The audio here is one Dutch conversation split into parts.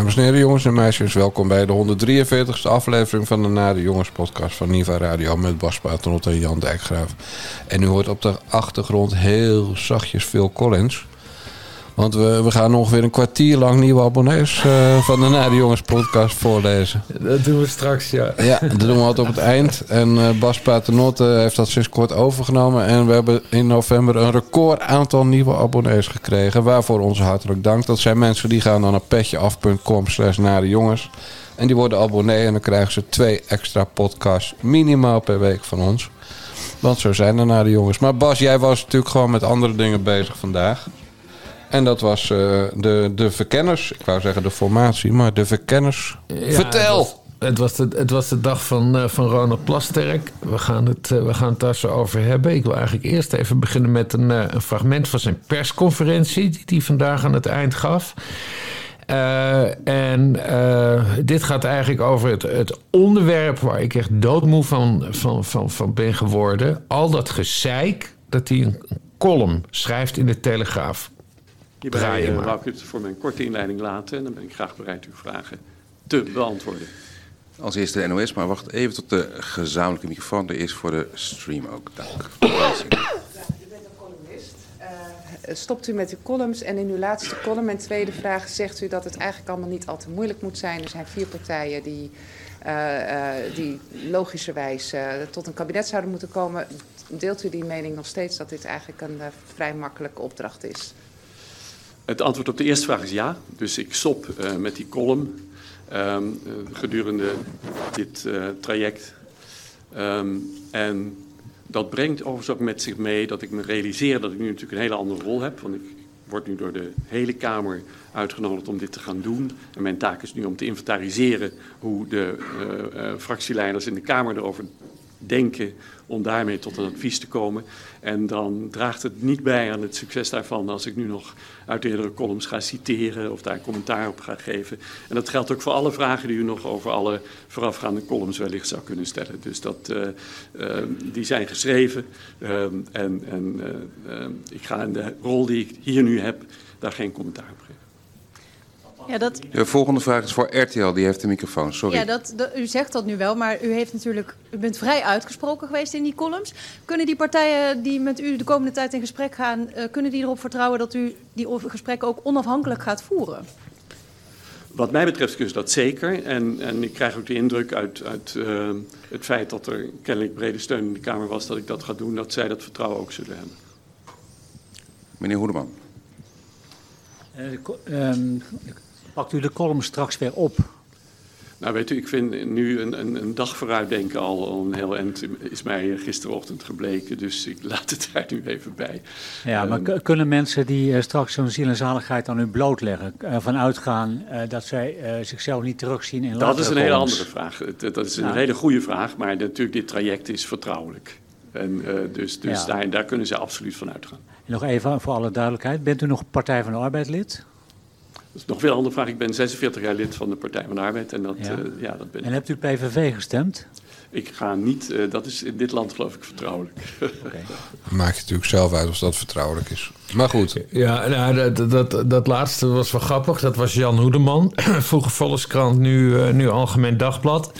Dames en heren, jongens en meisjes, welkom bij de 143ste aflevering van de Nare Jongens podcast van Niva Radio met Bas Paternot en Jan Dijkgraaf. En u hoort op de achtergrond heel zachtjes Phil Collins. Want we, we gaan ongeveer een kwartier lang nieuwe abonnees uh, van de Nare Jongens podcast voorlezen. Dat doen we straks, ja. Ja, dat doen we altijd op het eind. En uh, Bas Paternotte heeft dat sinds kort overgenomen. En we hebben in november een record aantal nieuwe abonnees gekregen. Waarvoor ons hartelijk dank. Dat zijn mensen die gaan dan naar petjeaf.com slash Jongens. En die worden abonnee en dan krijgen ze twee extra podcasts minimaal per week van ons. Want zo zijn er naar de jongens. Maar Bas, jij was natuurlijk gewoon met andere dingen bezig vandaag. En dat was uh, de, de verkenners. Ik wou zeggen de formatie, maar de verkenners. Ja, Vertel! Het was, het was, de, het was de dag van, uh, van Ronald Plasterk. We gaan, het, uh, we gaan het daar zo over hebben. Ik wil eigenlijk eerst even beginnen met een, een fragment van zijn persconferentie... die hij vandaag aan het eind gaf. en dit gaat eigenlijk over het, het, onderwerp waar ik echt doodmoe van, van, van, van ben geworden. Al dat gezeik dat hij een column schrijft in de Telegraaf. Hierbij uh, wou ik het voor mijn korte inleiding laten en dan ben ik graag bereid uw vragen te beantwoorden. Als eerste de NOS, maar wacht even tot de gezamenlijke microfoon er is voor de stream ook. Dank. stopt u met uw columns en in uw laatste column en tweede vraag zegt u dat het eigenlijk allemaal niet al te moeilijk moet zijn. Er zijn vier partijen die, uh, uh, die logischerwijs uh, tot een kabinet zouden moeten komen. Deelt u die mening nog steeds dat dit eigenlijk een vrij makkelijke opdracht is? Het antwoord op de eerste vraag is ja. Dus ik stop uh, met die column um, uh, gedurende dit uh, traject. Um, en dat brengt overigens ook met zich mee dat ik me realiseer dat ik nu natuurlijk een hele andere rol heb. Want ik word nu door de hele Kamer uitgenodigd om dit te gaan doen. En mijn taak is nu om te inventariseren hoe de fractieleiders in de Kamer erover denken om daarmee tot een advies te komen. En dan draagt het niet bij aan het succes daarvan als ik nu nog uit eerdere columns ga citeren of daar commentaar op ga geven. En dat geldt ook voor alle vragen die u nog over alle voorafgaande columns wellicht zou kunnen stellen. Dus dat, uh, uh, die zijn geschreven uh, en, en ik ga in de rol die ik hier nu heb daar geen commentaar op geven. Ja, dat... De volgende vraag is voor RTL, die heeft de microfoon. Sorry. Ja, dat, dat, u zegt dat nu wel, maar u, heeft natuurlijk, u bent vrij uitgesproken geweest in die columns. Kunnen die partijen die met u de komende tijd in gesprek gaan... Uh, kunnen die erop vertrouwen dat u die gesprekken ook onafhankelijk gaat voeren? Wat mij betreft is dat zeker. En, en ik krijg ook de indruk uit, uit uh, het feit dat er kennelijk brede steun in de Kamer was... dat ik dat ga doen, dat zij dat vertrouwen ook zullen hebben. Meneer Hoedeman. Uh, um, Pakt u de column straks weer op? Nou, weet u, ik vind nu een, een, een dag vooruitdenken al, al een heel eind is mij gisterochtend gebleken. Dus ik laat het daar nu even bij. Ja, maar um, kunnen mensen die uh, straks zo'n ziel en zaligheid aan u blootleggen, ervan uitgaan uh, dat zij uh, zichzelf niet terugzien in Dat is een hele andere vraag. Dat, dat is een ja. hele goede vraag, maar natuurlijk, dit traject is vertrouwelijk. En dus, dus ja. daar, daar kunnen ze absoluut van uitgaan. En nog even voor alle duidelijkheid, bent u nog Partij van de Arbeid lid? Dat is nog een andere vraag. Ik ben 46 jaar lid van de Partij van de Arbeid. En, dat, ja. Uh, ja dat ben en hebt u PVV gestemd? Ik ga niet, uh, dat is in dit land geloof ik vertrouwelijk. Okay. Maakt je natuurlijk zelf uit of dat vertrouwelijk is. Maar goed. Ja, nou, dat, dat, dat laatste was wel grappig. Dat was Jan Hoedeman, vroeger Volkskrant, nu, uh, nu Algemeen Dagblad.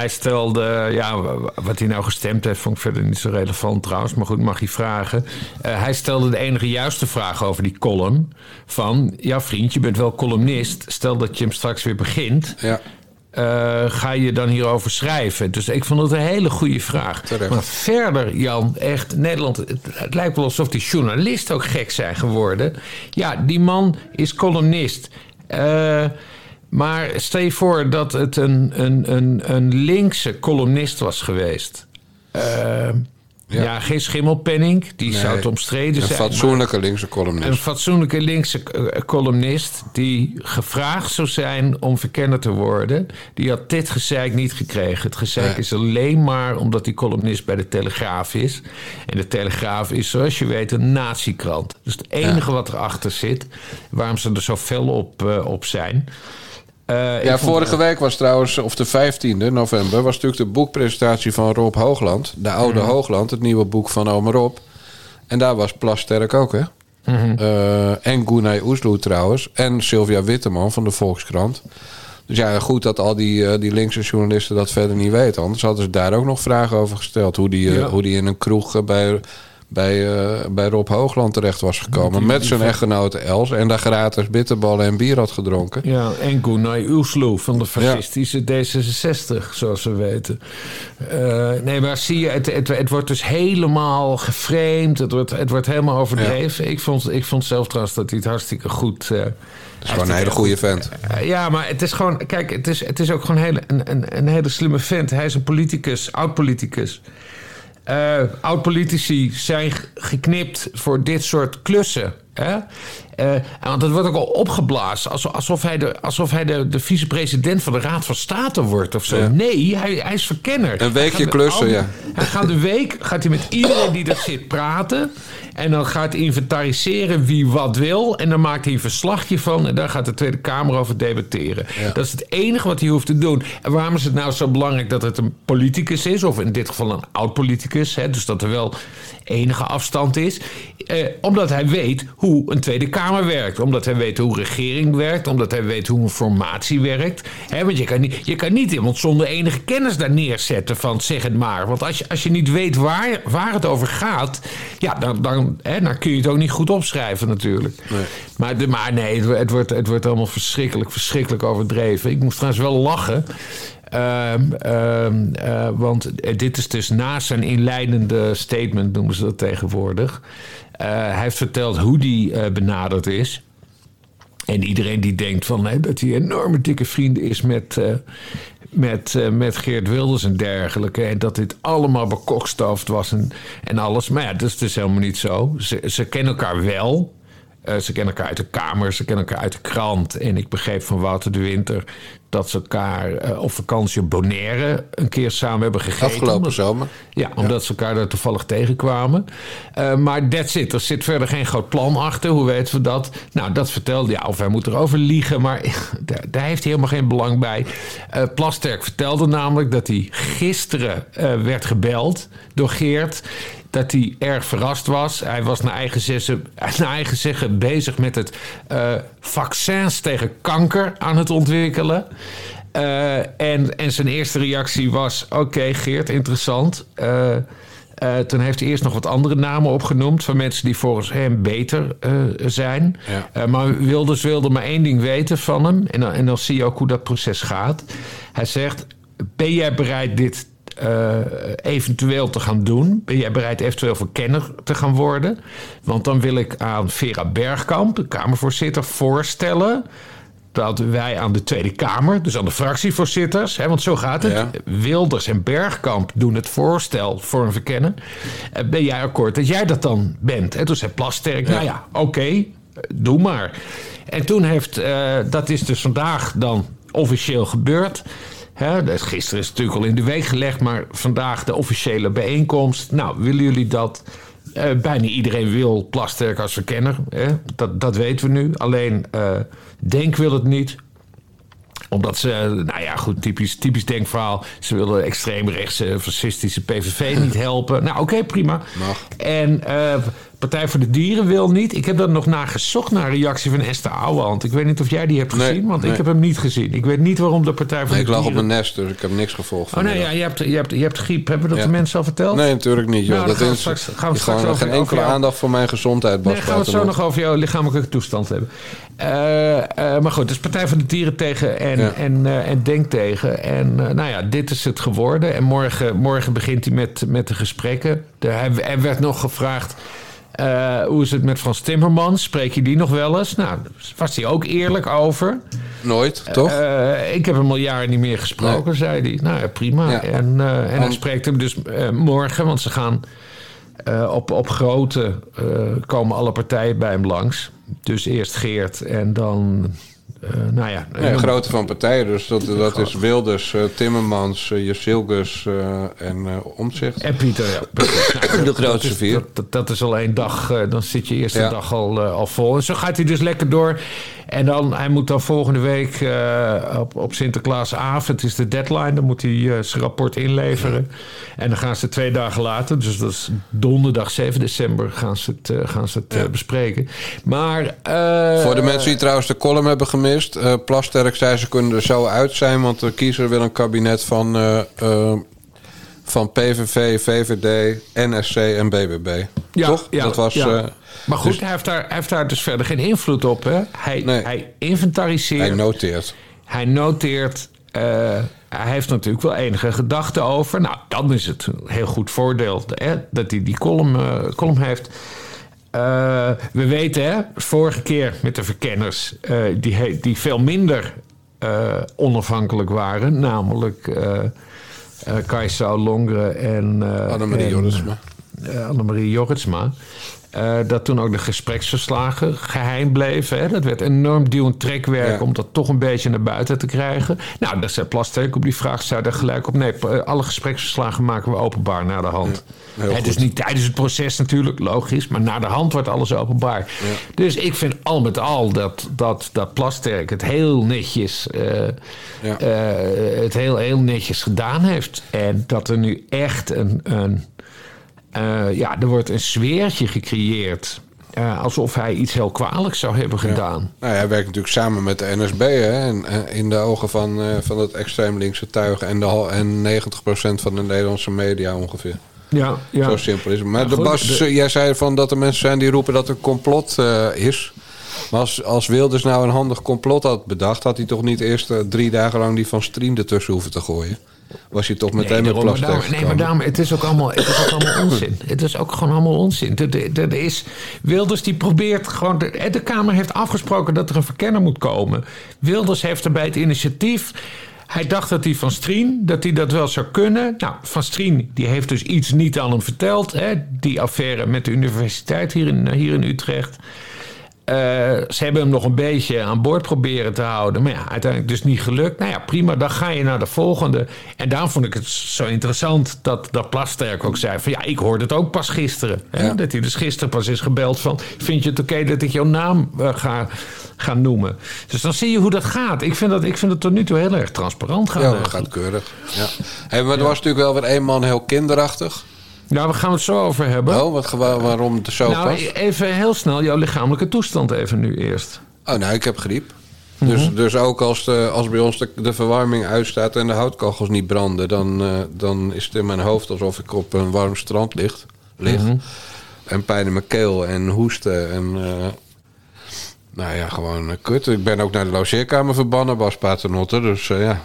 Hij stelde, ja, wat hij nou gestemd heeft, vond ik verder niet zo relevant trouwens. Maar goed, mag je vragen. Uh, hij stelde de enige juiste vraag over die column. Van, ja vriend, je bent wel columnist. Stel dat je hem straks weer begint. Ja. Uh, ga je dan hierover schrijven? Dus ik vond het een hele goede vraag. Terecht. Maar verder, Jan, echt, Nederland... Het, het, lijkt wel alsof die journalisten ook gek zijn geworden. Ja, die man is columnist. Uh, maar stel je voor dat het een, een, een, een linkse columnist was geweest. Uh, ja. ja. geen schimmelpenning, die nee, zou het omstreden een zijn. Een fatsoenlijke linkse columnist. Een fatsoenlijke linkse columnist die gevraagd zou zijn om verkenner te worden, die had dit gezeik niet gekregen. Het gezeik nee. is alleen maar omdat die columnist bij de Telegraaf is. En de Telegraaf is, zoals je weet, een natiekrant. Dus het enige ja. wat erachter zit, waarom ze er zo fel op, uh, op zijn. Uh, ja, vorige week was trouwens, of de 15e november, was natuurlijk de boekpresentatie van Rob Hoogland. De Oude mm. Hoogland, het nieuwe boek van Omer Rob. En daar was Plasterk ook, hè? Eh, en Gunay Oesloe trouwens. En Sylvia Witteman van de Volkskrant. Dus ja, goed dat al die, eh, die linkse journalisten dat verder niet weten. Anders hadden ze daar ook nog vragen over gesteld. Hoe die, eh, Ja. hoe die in een kroeg eh, bij, bij, eh, bij Rob Hoogland terecht was gekomen. met zijn echtgenote Els. En daar gratis bitterballen en bier had gedronken. Ja, en Gunay Oesloe van de fascistische D66, zoals we weten. Eh, nee, maar zie je, het, het, het wordt dus helemaal geframed. Het wordt, het wordt helemaal overdreven. Ik, vond, ik vond zelf trouwens dat hij het hartstikke goed... eh, Dat is gewoon een hele goede vent. ja, maar het is gewoon... Kijk, het is, het is ook gewoon een hele, een, een, een hele slimme vent. Hij is een politicus, oud-politicus. Eh, Oud-politici zijn geknipt voor dit soort klussen. Hè? Eh, want het wordt ook al opgeblazen alsof, hij, de, alsof hij de, de vicepresident van de Raad van State wordt of zo. Ja. Nee, hij, hij is verkenner. Een weekje klussen, ja. Hij gaat de week gaat hij met iedereen die er zit praten. En dan gaat hij inventariseren wie wat wil. En dan maakt hij een verslagje van. En daar gaat de Tweede Kamer over debatteren. Dat is het enige wat hij hoeft te doen. En waarom is het nou zo belangrijk dat het een politicus is? Of in dit geval een oud-politicus. Dus dat er wel enige afstand is. Eh, omdat hij weet hoe een Tweede Kamer werkt. Omdat hij weet hoe regering werkt. Omdat hij weet hoe een formatie werkt. Hè, want je kan, niet, je kan niet iemand zonder enige kennis daar neerzetten van zeg het maar. Want als je, als je niet weet waar, waar het over gaat... Ja, dan, dan, hè, dan kun je het ook niet goed opschrijven natuurlijk. Maar, de, maar nee, het, wordt- het, wordt, het wordt allemaal verschrikkelijk, verschrikkelijk overdreven. Ik moest trouwens wel lachen... Ehm, ehm, eh, want dit is dus na zijn inleidende statement, noemen ze dat tegenwoordig. Eh, hij heeft verteld hoe die eh, benaderd is. En iedereen die denkt van, hè, dat hij enorme dikke vrienden is met, eh, met, met Geert Wilders en dergelijke. En dat dit allemaal bekokstoofd was en, en alles. Maar ja, dat is dus helemaal niet zo. Ze kennen elkaar wel. Eh, ze kennen elkaar uit de Kamer, ze kennen elkaar uit de krant. En ik begreep van Wouter de Winter dat ze elkaar eh, op vakantie op Bonaire een keer samen hebben gegeten. Afgelopen Omdat- zomer. ja, omdat ze elkaar daar toevallig tegenkwamen. Eh, maar that's it. Er zit verder geen groot plan achter. Hoe weten we dat? Nou, dat vertelde ja, of hij moet erover liegen. Maar daar, daar heeft hij helemaal geen belang bij. Plasterk vertelde namelijk dat hij gisteren werd gebeld door Geert. Dat hij erg verrast was. Hij was naar eigen, zeggen, naar eigen zeggen bezig met het eh, vaccins tegen kanker aan het ontwikkelen. Eh, en, en zijn eerste reactie was: Oké, Geert, interessant. Eh, toen heeft hij eerst nog wat andere namen opgenoemd van mensen die volgens hem beter zijn. Ja. Maar Wilders wilde maar één ding weten van hem. En dan, en dan zie je ook hoe dat proces gaat. Hij zegt: Ben jij bereid dit eh, eventueel te gaan doen? Ben jij bereid eventueel verkenner te gaan worden? Want dan wil ik aan Vera Bergkamp, de Kamervoorzitter, voorstellen dat wij aan de Tweede Kamer, dus aan de fractievoorzitters, hè, want zo gaat het. Ja. Wilders en Bergkamp doen het voorstel voor een verkennen. Eh, Ben jij akkoord dat jij dat dan bent? En toen zei Plasterk, nou ja, oké, eh, doe maar. En toen heeft, dat is dus vandaag dan officieel gebeurd. Hè, gisteren is het natuurlijk al in de week gelegd, maar vandaag de officiële bijeenkomst. Nou, willen jullie dat? Eh, bijna iedereen wil Plasterk als verkenner. Hè? Dat, dat weten we nu. Alleen eh, Denk wil het niet omdat ze, nou ja, goed, typisch, typisch denkverhaal. Ze willen extreemrechtse, fascistische PVV niet helpen. Nou, oké, prima. Mag. En eh, Partij voor de Dieren wil niet. Ik heb er nog naar gezocht naar een reactie van Esther Ouwehand. Ik weet niet of jij die hebt Nee, gezien, want nee. ik heb hem niet gezien. Ik weet niet waarom de Partij voor Nee, ik de lag op Dieren... mijn nest, dus ik heb niks gevolgd. Oh nee, ja, je hebt, je, hebt, je hebt griep. Hebben dat Ja. de mensen al verteld? Nee, natuurlijk niet. Joh. Nou, dan dat gaan we is straks- gaan we straks over- geen enkele jou- aandacht voor mijn gezondheid, Bas Nee, gaan we het zo nog over jouw lichamelijke toestand hebben. Eh, eh, maar goed, dus Partij voor de Dieren tegen en, Ja. en, eh, en Denk tegen. En nou ja, dit is het geworden. En morgen, morgen begint hij met, met de gesprekken. De, hij, hij werd nog gevraagd... eh, hoe is het met Frans Timmermans? Spreek je die nog wel eens? Nou, was hij ook eerlijk over. Nooit, toch? Eh, ik heb hem al jaren niet meer gesproken, zei hij. Nou ja, prima. Ja. En, eh, en hij spreekt hem dus eh, morgen, want ze gaan eh, op, op grote eh, komen alle partijen bij hem langs. Dus eerst Geert en dan eh, nou ja, Nee, grootte van partijen. Dus dat, dat is Wilders, eh, Timmermans, uh, Jezilgus en Omtzigt. En Pieter, ja. Nou, De dat- grootste dat is- vier. Dat, dat, dat is al één dag, dan zit je eerste Ja. dag al, al vol. En zo gaat hij dus lekker door. En dan, hij moet dan volgende week eh, op, op Sinterklaasavond, is de deadline, dan moet hij eh, zijn rapport inleveren. En dan gaan ze twee dagen later, dus dat is donderdag 7 december, gaan ze het, eh, gaan ze het bespreken. Maar... Voor de mensen die trouwens de column hebben gemist. Plasterk zei ze kunnen er zo uit zijn. Want de kiezer wil een kabinet van, van PVV, VVD, NSC en BBB. Ja, Toch? ja, dat was, ja. eh, maar goed, dus- hij, heeft daar, hij heeft daar dus verder geen invloed op. Hè? Hij, Nee. hij inventariseert. hij noteert. Hij noteert. eh, hij heeft natuurlijk wel enige gedachten over. Nou, dan is het een heel goed voordeel hè, dat hij die column, eh, column heeft. Eh, we weten, hè, vorige keer met de verkenners, eh, die, die veel minder eh, onafhankelijk waren, namelijk eh Kajsa Longre en. eh, Annemarie Jorritsma. eh, Annemarie Jorritsma. Eh, dat toen ook de gespreksverslagen geheim bleven. Hè? Dat werd enorm duwend trekwerk Ja. om dat toch een beetje naar buiten te krijgen. Nou, daar zei Plasterk op die vraag, zei er gelijk op... nee, eh, alle gespreksverslagen maken we openbaar naar de hand. dus goed. niet tijdens het proces natuurlijk, logisch... maar naar de hand wordt alles openbaar. Dus ik vind al met al dat, dat, dat Plasterk het heel netjes... eh, het heel, heel netjes gedaan heeft. En dat er nu echt een... een eh, ja, er wordt een sfeertje gecreëerd. eh, alsof hij iets heel kwalijks zou hebben gedaan. Nou, ja, hij werkt natuurlijk samen met de NSB. Hè, en, eh, in de ogen van, van het extreem linkse tuig. En, de, en 90% van de Nederlandse media ongeveer. Ja, ja. Zo simpel is het. Maar Ja, de goed, Bas, de- jij zei van dat er mensen zijn die roepen dat er complot is. Maar als, als Wilders nou een handig complot had bedacht... had hij toch niet eerst drie dagen lang die van Stream ertussen hoeven te gooien? Was hij toch meteen met maar plastic daarom- nee, maar daarom, het is ook allemaal, het is ook allemaal onzin. Het is ook gewoon allemaal onzin. Er is, Wilders die probeert gewoon... De, de Kamer heeft afgesproken dat er een verkenner moet komen. Wilders heeft er bij het initiatief... Hij dacht dat hij van Strien, dat hij dat wel zou kunnen. Nou, van Strien, die heeft dus iets niet aan hem verteld. Hè? Die affaire met de universiteit hier in, hier in Utrecht. Eh, ze hebben hem nog een beetje aan boord proberen te houden. Maar ja, uiteindelijk dus niet gelukt. Nou ja, prima, dan ga je naar de volgende. En daarom vond ik het zo interessant dat, dat Plasterk ook zei... van ja, ik hoorde het ook pas gisteren. Hè? Ja. Dat hij dus gisteren pas is gebeld van... vind je het oké dat ik jouw naam eh, ga, ga noemen? Dus dan zie je hoe dat gaat. Ik vind, dat, ik vind het tot nu toe heel erg transparant gaan. Ja, dat eigenlijk. gaat keurig. Ja. Hey, maar er was natuurlijk wel weer één man heel kinderachtig. Nou, we gaan het zo over hebben. Oh, wat, waarom het zo nou, pas? even heel snel jouw lichamelijke toestand even nu eerst. Oh, nou, ik heb griep. Dus, Mhm. dus ook als, de, als bij ons de, de verwarming uitstaat en de houtkachels niet branden, dan, eh, dan is het in mijn hoofd alsof ik op een warm strand ligt, lig. Mhm. En pijn in mijn keel en hoesten. En, eh, nou ja, gewoon eh, kut. Ik ben ook naar de logeerkamer verbannen, Bas Paternotte. Dus ja,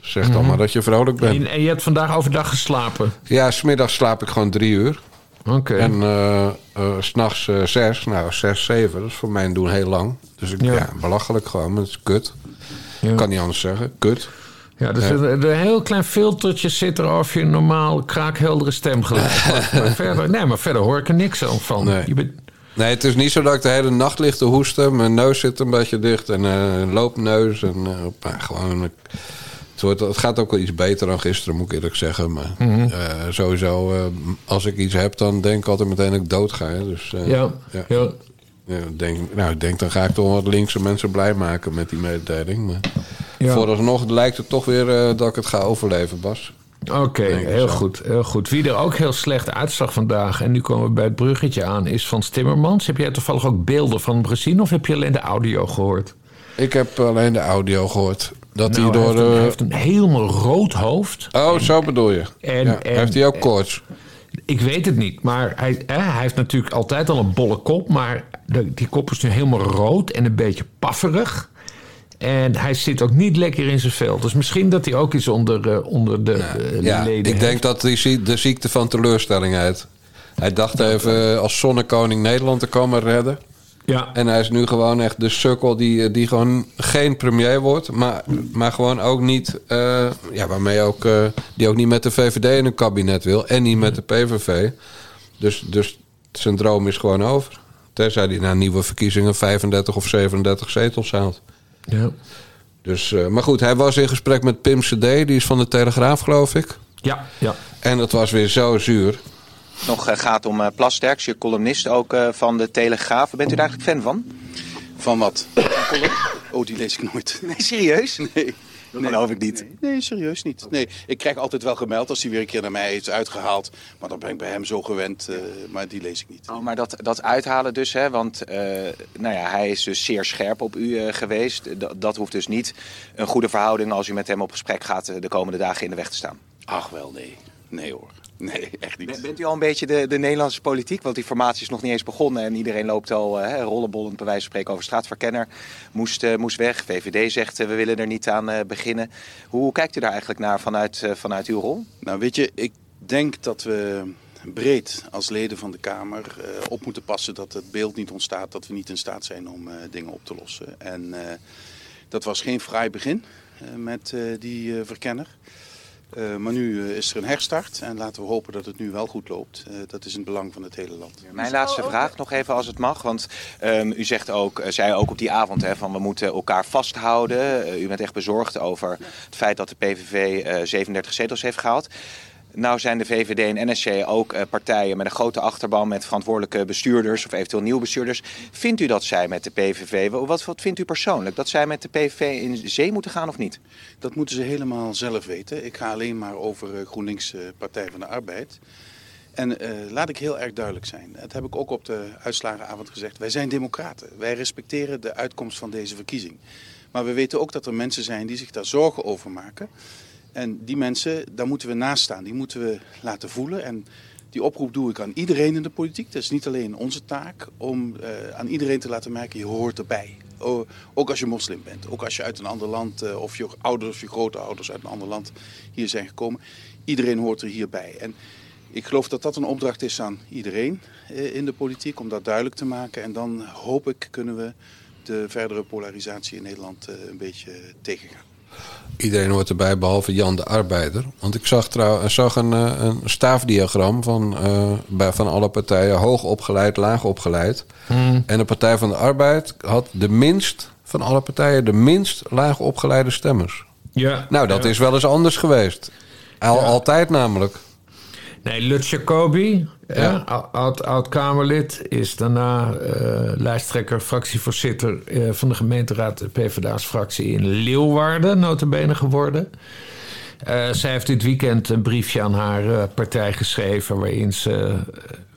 zeg dan Mhm. maar dat je vrolijk bent. En, je hebt vandaag overdag geslapen. Ja, smiddags slaap ik gewoon drie uur. Oké. En eh eh, s'nachts eh, zes. Nou, zes, zeven. Dat is voor mijn doen heel lang. Dus ik, Ja. ja. belachelijk gewoon. maar Het is kut. Ja. Kan niet anders zeggen. Kut. Ja, dus een, een heel klein filtertje zit er of je een normaal kraakheldere stem geluid hebt. maar verder, Nee, maar verder hoor ik er niks van. Nee. Je bent, Nee, het is niet zo dat ik de hele nacht lig te hoesten. Mijn neus zit een beetje dicht. En een loopneus. En gewoon... Het, wordt, het gaat ook wel iets beter dan gisteren, moet ik eerlijk zeggen. Maar Mhm. eh, sowieso, eh, als ik iets heb, dan denk ik altijd meteen dat ik dood ga. hè. Dus, eh, ja, ja. ja. Ja, denk, nou, ik denk dan ga ik toch wat linkse mensen blij maken met die mededeling. Maar Ja. vooralsnog lijkt het toch weer dat ik het ga overleven, Bas. Oké, heel zo. goed, heel goed. Wie er ook heel slecht uitzag vandaag, en nu komen we bij het bruggetje aan, is van Timmermans. Heb jij toevallig ook beelden van hem gezien of heb je alleen de audio gehoord? Ik heb alleen de audio gehoord. Dat Nou, hij door... heeft, een, eh, hij heeft een helemaal rood hoofd. Oh, zo bedoel je. En- ja. en- heeft hij ook koorts? Ik weet het niet, maar hij, hij heeft natuurlijk altijd al een bolle kop. Maar de- die kop is nu helemaal rood en een beetje pafferig. En hij zit ook niet lekker in zijn vel. Dus misschien dat hij ook iets onder, eh, onder de eh, Ja, leden ik heeft. denk dat hij de ziekte van teleurstelling heet. Hij dacht even als zonnekoning Nederland te komen redden. Ja, En hij is nu gewoon echt de sukkel die, die gewoon geen premier wordt. Maar, maar gewoon ook niet... eh, ja, waarmee ook... eh, die ook niet met de VVD in een kabinet wil. En niet met de PVV. Dus, dus zijn droom is gewoon over. Tenzij hij na nieuwe verkiezingen 35 of 37 zetels haalt. Ja. Dus, eh, maar goed, hij was in gesprek met Pim CD, die is van de Telegraaf, geloof ik. Ja, ja. En dat was weer zo zuur. Nog eh, gaat om eh, Plasterks, je columnist ook eh, van de Telegraaf. Bent u daar eigenlijk fan van? Van wat? Oh, die lees ik nooit. Nee, serieus? Nee. Dat geloof ik niet. Nee, nee, serieus niet. Nee, ik krijg altijd wel gemeld als hij weer een keer naar mij is uitgehaald. Maar dan ben ik bij hem zo gewend, maar die lees ik niet. Oh, maar dat, dat uithalen dus, hè, want nou ja, hij is dus zeer scherp op u geweest. D- dat hoeft dus niet een goede verhouding als u met hem op gesprek gaat de komende dagen in de weg te staan. Ach wel, nee. Nee hoor. Nee, echt niet. Ben- Bent u al een beetje de, de Nederlandse politiek? Want die formatie is nog niet eens begonnen en iedereen loopt al eh, rollenbollend bij wijze van spreken over straatverkenner. Moest, eh, moest weg. VVD zegt eh, we willen er niet aan beginnen. Hoe kijkt u daar eigenlijk naar vanuit, vanuit uw rol? Nou, weet je, ik denk dat we breed als leden van de Kamer op moeten passen dat het beeld niet ontstaat dat we niet in staat zijn om dingen op te lossen. En dat was geen fraai begin met die verkenner. Eh, maar nu eh, is er een herstart en laten we hopen dat het nu wel goed loopt. Eh, dat is in het belang van het hele land. Mijn laatste vraag nog even als het mag. Want ehm, u zegt ook, zei ook op die avond hè, van we moeten elkaar vasthouden. U bent echt bezorgd over het feit dat de PVV eh 37 zetels heeft gehaald. Nou zijn de VVD en NSC ook eh, partijen met een grote achterban met verantwoordelijke bestuurders of eventueel nieuwe bestuurders. Vindt u dat zij met de PVV, wat, wat vindt u persoonlijk, dat zij met de PVV in zee moeten gaan of niet? Dat moeten ze helemaal zelf weten. Ik ga alleen maar over eh, GroenLinks eh, Partij van de Arbeid. En laat ik heel erg duidelijk zijn. Dat heb ik ook op de uitslagenavond gezegd. Wij zijn democraten. Wij respecteren de uitkomst van deze verkiezing. Maar we weten ook dat er mensen zijn die zich daar zorgen over maken. En die mensen, daar moeten we naast staan. Die moeten we laten voelen. En die oproep doe ik aan iedereen in de politiek. Dat is niet alleen onze taak om eh, aan iedereen te laten merken, je hoort erbij. Ook als je moslim bent, ook als je uit een ander land, eh, of je ouders of je grootouders uit een ander land hier zijn gekomen. Iedereen hoort er hierbij. En ik geloof dat dat een opdracht is aan iedereen eh, in de politiek, om dat duidelijk te maken. En dan hoop ik kunnen we de verdere polarisatie in Nederland een beetje tegengaan. Iedereen hoort erbij, behalve Jan de Arbeider. Want ik zag, trouw, zag een, eh, een staafdiagram van, eh, bij, van alle partijen. Hoog opgeleid, laag opgeleid. En de Partij van de Arbeid had de minst van alle partijen... de minst laag opgeleide stemmers. ja. Nou, dat ja. is wel eens anders geweest. Al, Altijd namelijk. Nee, Lut Jacobi, Ja. ja. oud, oud-Kamerlid, is daarna eh, lijsttrekker, fractievoorzitter eh, van de gemeenteraad, de PvdA's fractie in Leeuwarden, notabene geworden. Eh, zij heeft dit weekend een briefje aan haar eh, partij geschreven waarin ze eh,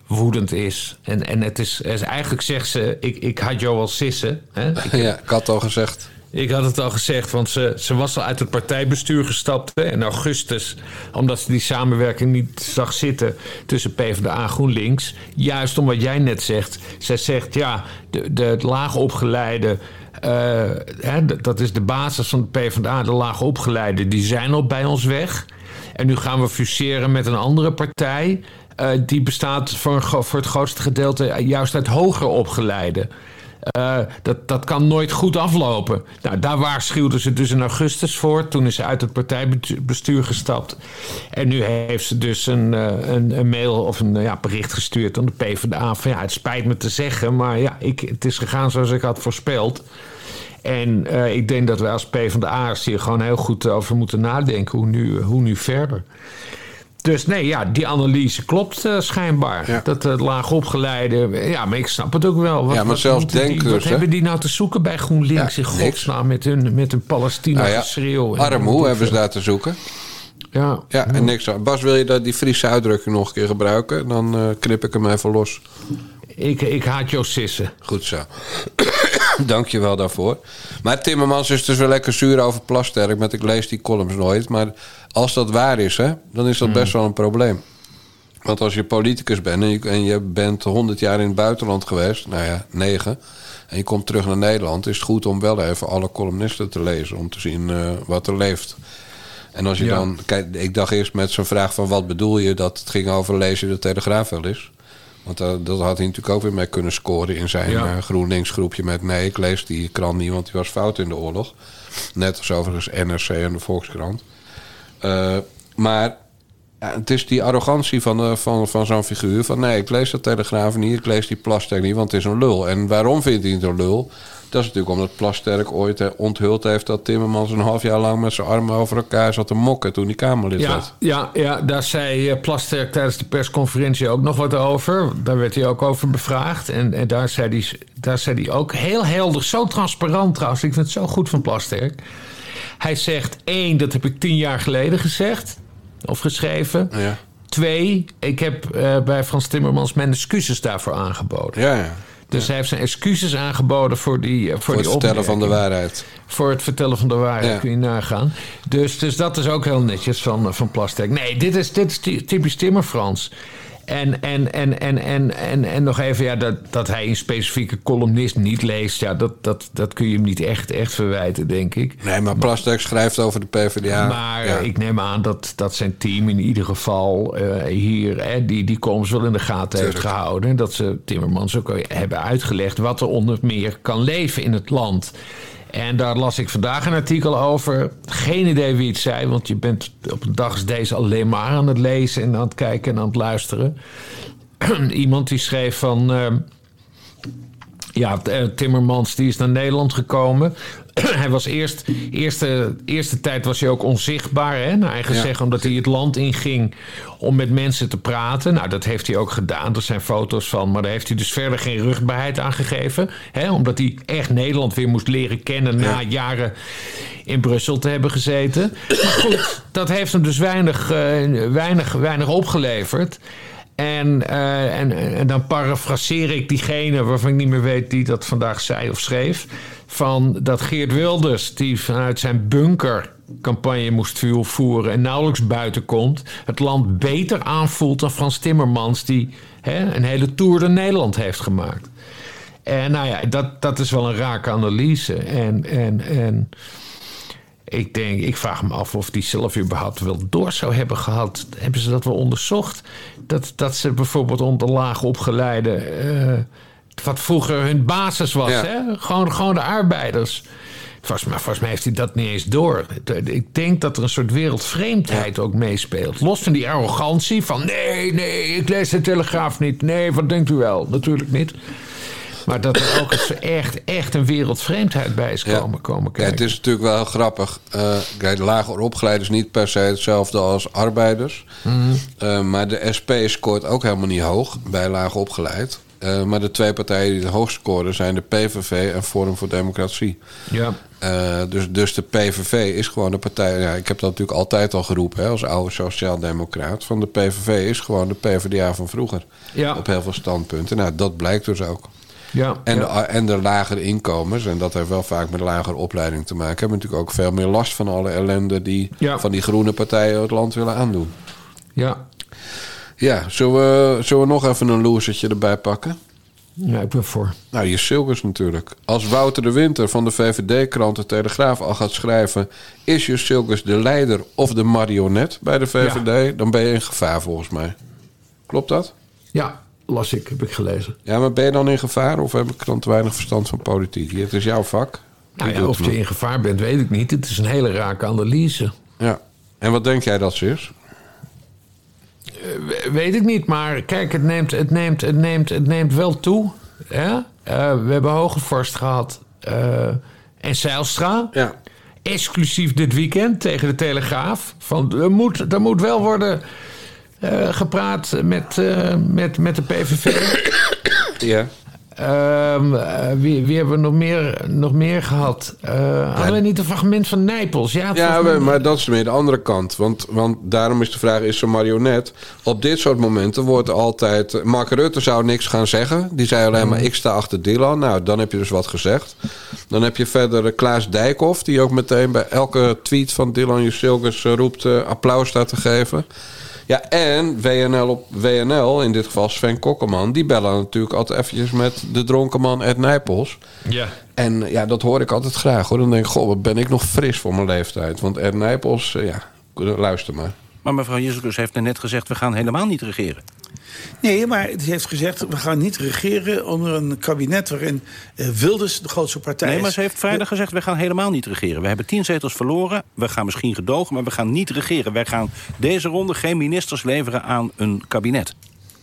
woedend is. En, en het is, is eigenlijk zegt ze, ik, ik had jou al sissen. Hè? Ik Ja, ik had al gezegd. Ik had het al gezegd, want ze, ze was al uit het partijbestuur gestapt in augustus. Omdat ze die samenwerking niet zag zitten tussen PvdA en GroenLinks. Juist om wat jij net zegt. Zij zegt, ja, de, de laagopgeleide... eh, hè, dat is de basis van de PvdA. De laagopgeleide, die zijn al bij ons weg. En nu gaan we fuseren met een andere partij... eh, die bestaat voor, het grootste gedeelte juist uit hoger opgeleiden. Eh, dat, dat kan nooit goed aflopen. Nou, daar waarschuwden ze dus in augustus voor. Toen is ze uit het partijbestuur gestapt. En nu heeft ze dus een, eh, een, een mail of een ja, bericht gestuurd aan de PvdA. Van ja, het spijt me te zeggen, maar ja, ik, het is gegaan zoals ik had voorspeld. En eh, ik denk dat wij als PvdA'ers hier gewoon heel goed over moeten nadenken. Hoe nu, hoe nu verder. Dus nee, ja, die analyse klopt eh, schijnbaar. Ja. Dat het laag opgeleide... Ja, maar ik snap het ook wel. Wat, Ja, maar wat zelfs die- Wat hè? hebben die nou te zoeken bij GroenLinks Ja, in niks. godsnaam met hun, met hun Palestina Nou ja, armoe hebben ze daar te zoeken. Ja, Ja, en niks aan. Bas, wil je dat die Friese uitdrukking nog een keer gebruiken? Dan eh, knip ik hem even los. ik, ik haat jouw sissen. Goed zo. Dank je wel daarvoor. Maar Timmermans is dus wel lekker zuur over Plasterk. Met ik lees die columns nooit. Maar als dat waar is, hè, dan is dat best wel een probleem. Want als je politicus bent en je, en je bent 100 jaar in het buitenland geweest, nou ja, negen, en je komt terug naar Nederland, is het goed om wel even alle columnisten te lezen om te zien eh, wat er leeft. En als je Ja. dan, kijk, ik dacht eerst met zo'n vraag van wat bedoel je dat het ging over je de Telegraaf wel eens. Want eh, dat had hij natuurlijk ook weer mee kunnen scoren in zijn Ja. eh, GroenLinks groepje met nee, ik lees die krant niet, want die was fout in de oorlog. Net als overigens NRC en de Volkskrant. Eh, maar ja, het is die arrogantie van, eh, van, van zo'n figuur. Van nee, ik lees de Telegraaf niet, ik lees die Plasterk niet, want het is een lul. En waarom vindt hij het een lul? Dat is natuurlijk omdat Plasterk ooit eh, onthuld heeft... dat Timmermans een half jaar lang met zijn armen over elkaar zat te mokken... toen hij Kamerlid Ja, werd. ja, ja, daar zei eh, Plasterk tijdens de persconferentie ook nog wat over. Daar werd hij ook over bevraagd. En, en daar, zei hij, daar zei hij ook heel helder, zo transparant trouwens. Ik vind het zo goed van Plasterk. Hij zegt, één, dat heb ik tien jaar geleden gezegd. Of geschreven. Ja, Twee, ik heb eh, bij Frans Timmermans mijn excuses daarvoor aangeboden. ja, ja. Dus hij heeft zijn excuses aangeboden voor die eh, voor, die het vertellen van de waarheid. Voor het vertellen van de waarheid kun je nagaan. Dus, dus dat is ook heel netjes van, van Plasterk. Nee, dit is, dit is ty- typisch Timmerfrans. En, en, en, en, en, en, en nog even, ja, dat, dat hij een specifieke columnist niet leest... Ja, dat, dat, dat kun je hem niet echt, echt verwijten, denk ik. Nee, maar Plasterk schrijft over de PvdA. maar ja. ik neem aan dat, dat zijn team in ieder geval eh, hier... Hè, die, die columns wel in de gaten heeft gehouden. En dat ze Timmermans ook hebben uitgelegd... wat er onder meer kan leven in het land... En daar las ik vandaag een artikel over. Geen idee wie het zei, want je bent op een dag als deze alleen maar aan het lezen en aan het kijken en aan het luisteren. Iemand die schreef van. eh, ja, eh, Timmermans die is naar Nederland gekomen. hij was eerst, eerste, eerste tijd was hij ook onzichtbaar, hè, naar eigen Ja. zeggen, omdat hij het land inging om met mensen te praten. Nou, dat heeft hij ook gedaan. Er zijn foto's van, maar daar heeft hij dus verder geen rugbaarheid aan gegeven. Hè, omdat hij echt Nederland weer moest leren kennen na jaren in Brussel te hebben gezeten. Maar goed, dat heeft hem dus weinig, eh, weinig, weinig opgeleverd. En, eh, en, en dan parafraseer ik diegene waarvan ik niet meer weet die dat vandaag zei of schreef. Van dat Geert Wilders, die vanuit zijn bunker campagne moest vo- voeren en nauwelijks buiten komt, het land beter aanvoelt dan Frans Timmermans, die hè, een hele tour door Nederland heeft gemaakt. En nou ja, dat, dat is wel een rake analyse. En, en, en ik denk, ik vraag me af of die zelf überhaupt wel door zou hebben gehad. Hebben ze dat wel onderzocht? Dat, dat ze bijvoorbeeld onder laag opgeleide. eh, wat vroeger hun basis was, Ja. hè? Gewoon, gewoon de arbeiders. Volgens mij, volgens mij heeft hij dat niet eens door. Ik denk dat er een soort wereldvreemdheid ook meespeelt. Los van die arrogantie van... nee, nee, ik lees de Telegraaf niet. Nee, wat denkt u wel? Natuurlijk niet. Maar dat er ook echt, echt een wereldvreemdheid bij is Ja. komen, komen Ja, kijken. het is natuurlijk wel heel grappig. Eh kijk, lager opgeleid is niet per se hetzelfde als arbeiders. Mhm. Eh, maar de SP scoort ook helemaal niet hoog bij lager opgeleid. Eh, maar de twee partijen die het hoogst scoren zijn de PVV en Forum voor Democratie. Ja. Eh, dus, dus de PVV is gewoon de partij. Ja, ik heb dat natuurlijk altijd al geroepen hè, als oude sociaaldemocraat. Van de PVV is gewoon de PvdA van vroeger. Ja. Op heel veel standpunten. Nou, dat blijkt dus ook. Ja, En, ja. de, en de lagere inkomens, en dat heeft wel vaak met lagere opleiding te maken, hebben natuurlijk ook veel meer last van alle ellende die Ja. van die groene partijen het land willen aandoen. ja. Ja, zullen we, zullen we nog even een loesertje erbij pakken? ja, ik ben voor. Nou, je Silkers natuurlijk. Als Wouter de Winter van de VVD-krant De Telegraaf al gaat schrijven... is je Silkers de leider of de marionet bij de VVD... dan ben je in gevaar volgens mij. Klopt dat? Ja, las ik, heb ik gelezen. Ja, maar ben je dan in gevaar of heb ik dan te weinig verstand van politiek? Het is jouw vak. Nou ja, of je in gevaar bent, weet ik niet. Het is een hele rake analyse. Ja. En wat denk jij dat ze is? We- Weet ik niet, maar kijk, het neemt, het neemt, het neemt, het neemt wel toe. Eh, we hebben Hogevorst gehad eh, en Zijlstra. Ja. Exclusief dit weekend tegen de Telegraaf. Van, er, moet, er moet wel worden eh, gepraat met, eh, met, met de PVV. Ja. Eh, wie, wie hebben we nog meer, nog meer gehad? Eh hadden we niet een fragment van Nijpels? Ja, Ja, mij- maar dat is meer de andere kant. Want, want daarom is de vraag, is ze marionet? Op dit soort momenten wordt altijd... Mark Rutte zou niks gaan zeggen. Die zei alleen maar, ik sta achter Dylan. Nou, dan heb je dus wat gezegd. Dan heb je verder eh, Klaas Dijkhoff... die ook meteen bij elke tweet van Dylan Jusilkes roept... applaus staat te geven. Ja, en WNL op WNL, in dit geval Sven Kokkelman... die bellen natuurlijk altijd eventjes met de dronken man Ed Nijpels... Ja. En ja, dat hoor ik altijd graag hoor. Dan denk ik, goh, wat ben ik nog fris voor mijn leeftijd. Want Ed Nijpels, eh, ja, luister maar. Maar mevrouw Jezus heeft net gezegd... we gaan helemaal niet regeren. Nee, maar het heeft gezegd, we gaan niet regeren onder een kabinet waarin eh, Wilders de grootste partij Nee, is. maar ze heeft vrijdag gezegd... we gaan helemaal niet regeren. We hebben tien zetels verloren. We gaan misschien gedogen, maar we gaan niet regeren. Wij gaan deze ronde geen ministers leveren aan een kabinet.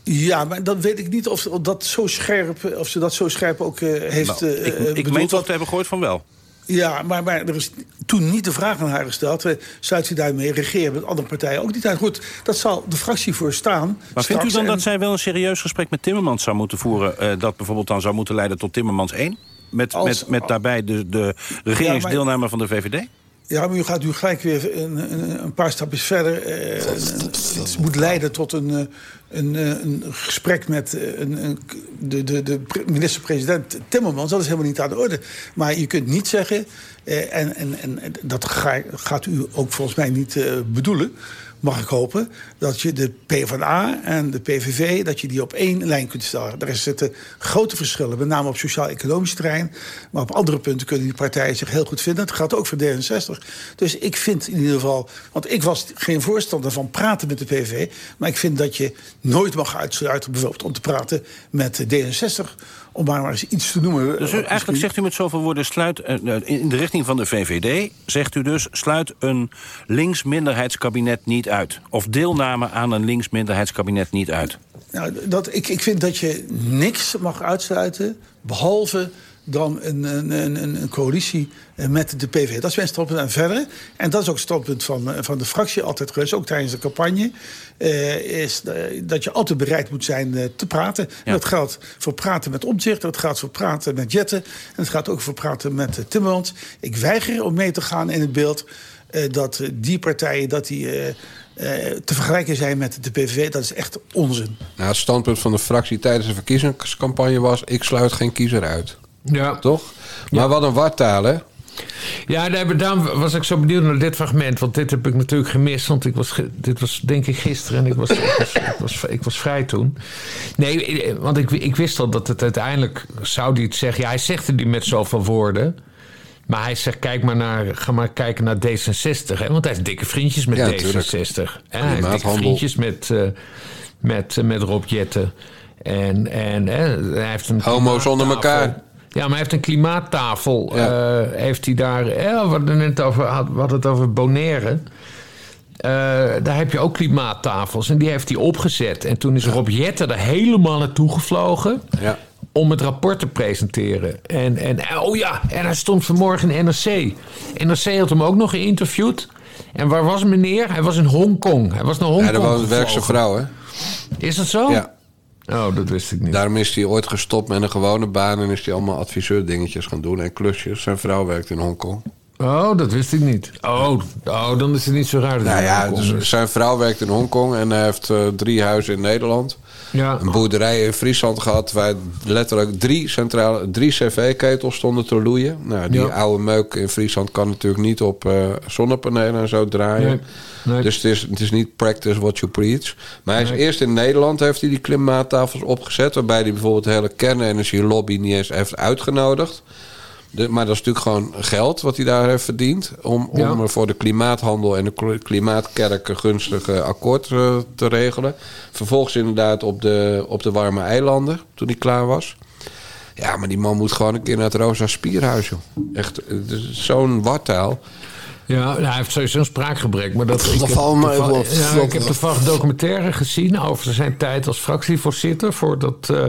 Ja, maar dan weet ik niet of, dat zo scherp, of ze dat zo scherp ook eh, heeft Nou, eh, ik eh, ik bedoeld. meen toch te hebben gehoord van wel. Ja, maar, maar er is toen niet de vraag aan haar gesteld. eh, Sluit u daarmee regeren met andere partijen ook niet uit? Goed, dat zal de fractie voor staan. Maar vindt u dan En- dat zij wel een serieus gesprek met Timmermans zou moeten voeren... eh, dat bijvoorbeeld dan zou moeten leiden tot Timmermans 1? Met, Als- met, met daarbij de, de regeringsdeelname van de VVD? Ja, maar u gaat nu gelijk weer een, een, een paar stapjes verder. eh, het moet leiden tot een, eh, een, eh, een gesprek met eh, een, een, de, de, de pre- minister-president Timmermans. Dat is helemaal niet aan de orde. Maar je kunt niet zeggen, eh, en, en, en dat ga- gaat u ook volgens mij niet eh, bedoelen... mag ik hopen, dat je de PvdA en de PVV... dat je die op één lijn kunt stellen. Daar zitten grote verschillen, met name op sociaal-economisch terrein. Maar op andere punten kunnen die partijen zich heel goed vinden. Dat gaat ook voor D66. Dus ik vind in ieder geval... want ik was geen voorstander van praten met de PVV... maar ik vind dat je nooit mag uitsluiten... bijvoorbeeld om te praten met D66... om maar, maar eens iets te noemen. Dus u, eigenlijk zegt u met zoveel woorden... Sluit, eh, eh, in de richting van de VVD zegt u dus... sluit een links-minderheidskabinet niet uit. Of deelname aan een links-minderheidskabinet niet uit. Nou, dat, ik, ik vind dat je niks mag uitsluiten, behalve dan een, een, een, een coalitie met de PV. Dat is mijn standpunt. En verder, en dat is ook het standpunt van, eh, van de fractie altijd geweest... ook tijdens de campagne, eh, is eh, dat je altijd bereid moet zijn te praten. En dat geldt voor praten met Omtzigt, dat gaat voor praten met Jetten... en het gaat ook voor praten met uh, Timmermans. Ik weiger om mee te gaan in het beeld dat die partijen... dat die, eh, te vergelijken zijn met de PVV, dat is echt onzin. Nou, het standpunt van de fractie tijdens de verkiezingscampagne was... ik sluit geen kiezer uit. Ja. Toch? Maar wat een wartaal, hè? Ja, daar- daarom was ik zo benieuwd naar dit fragment. Want dit heb ik natuurlijk gemist. Want ik was, dit was denk ik gisteren. En ik was, ik was, ik was, ik was vrij toen. Nee, eh, want ik, ik wist al dat het uiteindelijk... Zou hij het zeggen... Ja, hij zegt het niet met zoveel woorden. Maar hij zegt, kijk maar naar, ga maar kijken naar D66. Hè? Want hij heeft dikke vriendjes met Ja, D66. natuurlijk. En hij heeft dikke vriendjes met, eh, met, eh, met Rob Jetten. En, en hè, hij heeft een Homo's onder elkaar. Ja, maar hij heeft een klimaattafel. eh, heeft hij daar. We hadden het net over, had- hadden het over Bonaire. Daar heb je ook klimaattafels. En die heeft hij opgezet. En toen is Rob Jetten er helemaal naartoe gevlogen. Ja. Om het rapport te presenteren. En, en oh ja, en hij stond vanmorgen in NRC. NRC had hem ook nog geïnterviewd. En waar was meneer? Hij was in Hongkong. Hij was naar Hongkong. Ja, dat was een werkse vrouw, hè? Is dat zo? Ja. Oh, dat wist ik niet. Daarom is hij ooit gestopt met een gewone baan... en is hij allemaal adviseur dingetjes gaan doen en klusjes. Zijn vrouw werkt in Hongkong. Oh, dat wist ik niet. Oh, oh dan is het niet zo raar. dat Nou ja, dus zijn vrouw werkt in Hongkong en hij heeft eh, drie huizen in Nederland. Ja. Een boerderij in Friesland gehad waar letterlijk drie, centrale, drie cv-ketels stonden te loeien. Nou, die Ja. oude meuk in Friesland kan natuurlijk niet op eh, zonnepanelen en zo draaien. Nee, nee. Dus het is, het is niet practice what you preach. Maar hij is Nee. eerst in Nederland heeft hij die klimaattafels opgezet... waarbij hij bijvoorbeeld de hele kernenergielobby niet eens heeft uitgenodigd. De, maar dat is natuurlijk gewoon geld wat hij daar heeft verdiend... om, om Ja. er voor de klimaathandel en de kl- klimaatkerk een gunstige akkoord eh, te regelen. Vervolgens inderdaad op de, op de warme eilanden, toen hij klaar was. Ja, maar die man moet gewoon een keer naar het Rosa Spierhuis, joh. Echt, zo'n wartaal. Ja, nou, hij heeft sowieso een spraakgebrek. Maar dat, ik, heb ja, vlot. ik heb toevallig documentaire gezien over zijn tijd als fractievoorzitter. Voordat eh,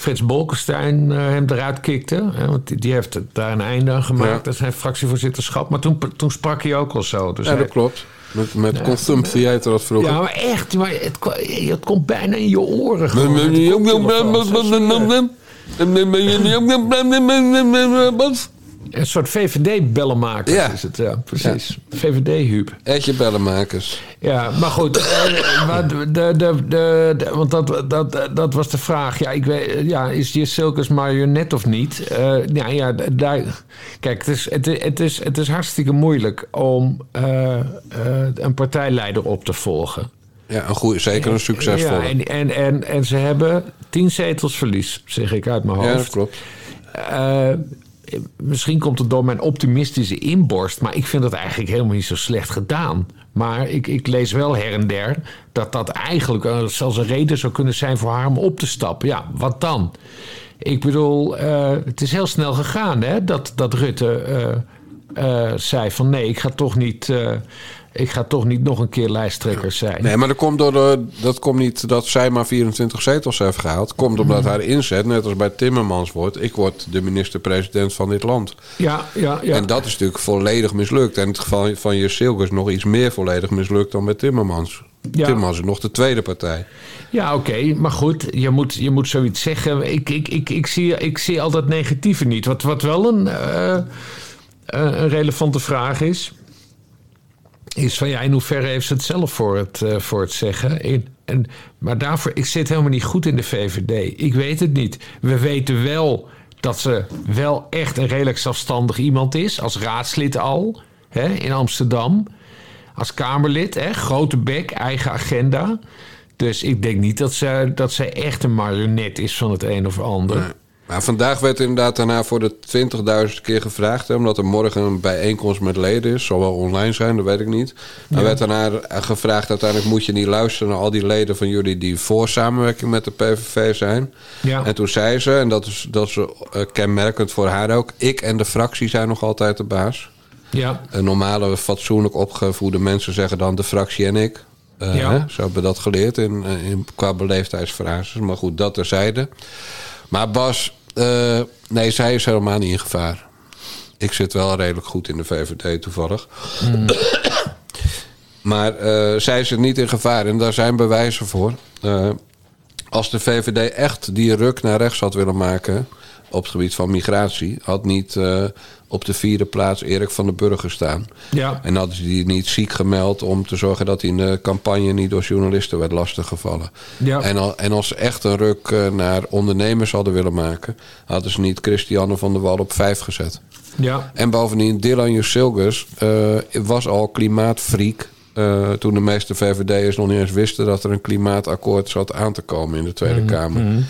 Frits Bolkestein eh, hem eruit kikte. Want die, heeft daar een einde aan gemaakt. Ja. aan zijn fractievoorzitterschap. Maar toen, toen sprak hij ook al zo. Dus Ja, hij- dat klopt. Met, met consumptie heette dat vroeger. Ja, maar echt. Maar het, ko- het komt bijna in je oren. Gewoon, je. Een soort VVD-bellenmaker Ja. is het, ja, precies. VVD-huub. Etje bellenmakers. Ja, maar goed. eh, maar de, de, de, want dat, dat, dat was de vraag. Ja, ik weet, ja is die Silkes marionet of niet? Eh, ja, ja, daar, kijk, het is, het, het, is, het is hartstikke moeilijk om eh, eh, een partijleider op te volgen. Ja, een goeie, zeker een succesvolle. Ja, en, en, en, en ze hebben tien zetels verlies, zeg ik uit mijn hoofd. Ja, dat klopt. Misschien komt het door mijn optimistische inborst, maar ik vind dat eigenlijk helemaal niet zo slecht gedaan. Maar ik, ik lees wel her en der dat dat eigenlijk eh, zelfs een reden zou kunnen zijn voor haar om op te stappen. Ja, wat dan? Ik bedoel, eh, het is heel snel gegaan hè, dat, dat Rutte eh, eh, zei van nee, ik ga toch niet. eh, ik ga toch niet nog een keer lijsttrekker zijn. Nee, maar dat komt, door de, dat komt niet dat zij maar 24 zetels heeft gehaald. Komt omdat haar inzet, net als bij Timmermans wordt... ik word de minister-president van dit land. Ja, ja, ja. En dat is natuurlijk volledig mislukt. En in het geval van Jersilke is nog iets meer volledig mislukt dan bij Timmermans. Ja. Timmermans is nog de tweede partij. Ja, oké, maar goed, je moet, je moet zoiets zeggen. Ik, ik, ik, ik, zie, ik zie al dat negatieve niet. Wat, wat wel een, eh, een relevante vraag is... is van ja, in hoeverre heeft ze het zelf voor het, eh, voor het zeggen? In, en, maar daarvoor, ik zit helemaal niet goed in de VVD. Ik weet het niet. We weten wel dat ze wel echt een redelijk zelfstandig iemand is... als raadslid al, hè, in Amsterdam... Als Kamerlid, hè, grote bek, eigen agenda. Dus ik denk niet dat zij, dat zij echt een marionet is van het een of ander. Maar vandaag werd inderdaad daarna voor de 20.000 keer gevraagd. Hè, omdat er morgen een bijeenkomst met leden is. Zal wel online zijn, dat weet ik niet. Ja. werd daarna gevraagd, uiteindelijk moet je niet luisteren naar al die leden van jullie die voor samenwerking met de PVV zijn. Ja. En toen zei ze, en dat is, dat is eh, kenmerkend voor haar ook, ik en de fractie zijn nog altijd de baas. Ja. Een normale, fatsoenlijk opgevoede mensen zeggen dan de fractie en ik. Eh, Ja. hè? Zo hebben we dat geleerd in, eh, in, qua beleefdheidsfrases. Maar goed, dat terzijde. Maar Bas, eh, nee, zij is helemaal niet in gevaar. Ik zit wel redelijk goed in de VVD toevallig. maar eh, zij zit niet in gevaar en daar zijn bewijzen voor. Eh, als de VVD echt die ruk naar rechts had willen maken op het gebied van migratie, had niet op de vierde plaats Erik van den Burger staan. Ja. En hadden ze die niet ziek gemeld om te zorgen dat hij in de campagne niet door journalisten werd lastiggevallen. Ja. En, al, en als ze echt een ruk eh, naar ondernemers hadden willen maken, hadden ze niet Christiane van der Wal op vijf gezet. Ja. En bovendien, Dylan Jusilgus eh, was al klimaatfreak. eh, toen de meeste VVD'ers nog niet eens wisten dat er een klimaatakkoord zat aan te komen in de Tweede Mhm, Kamer. mhm.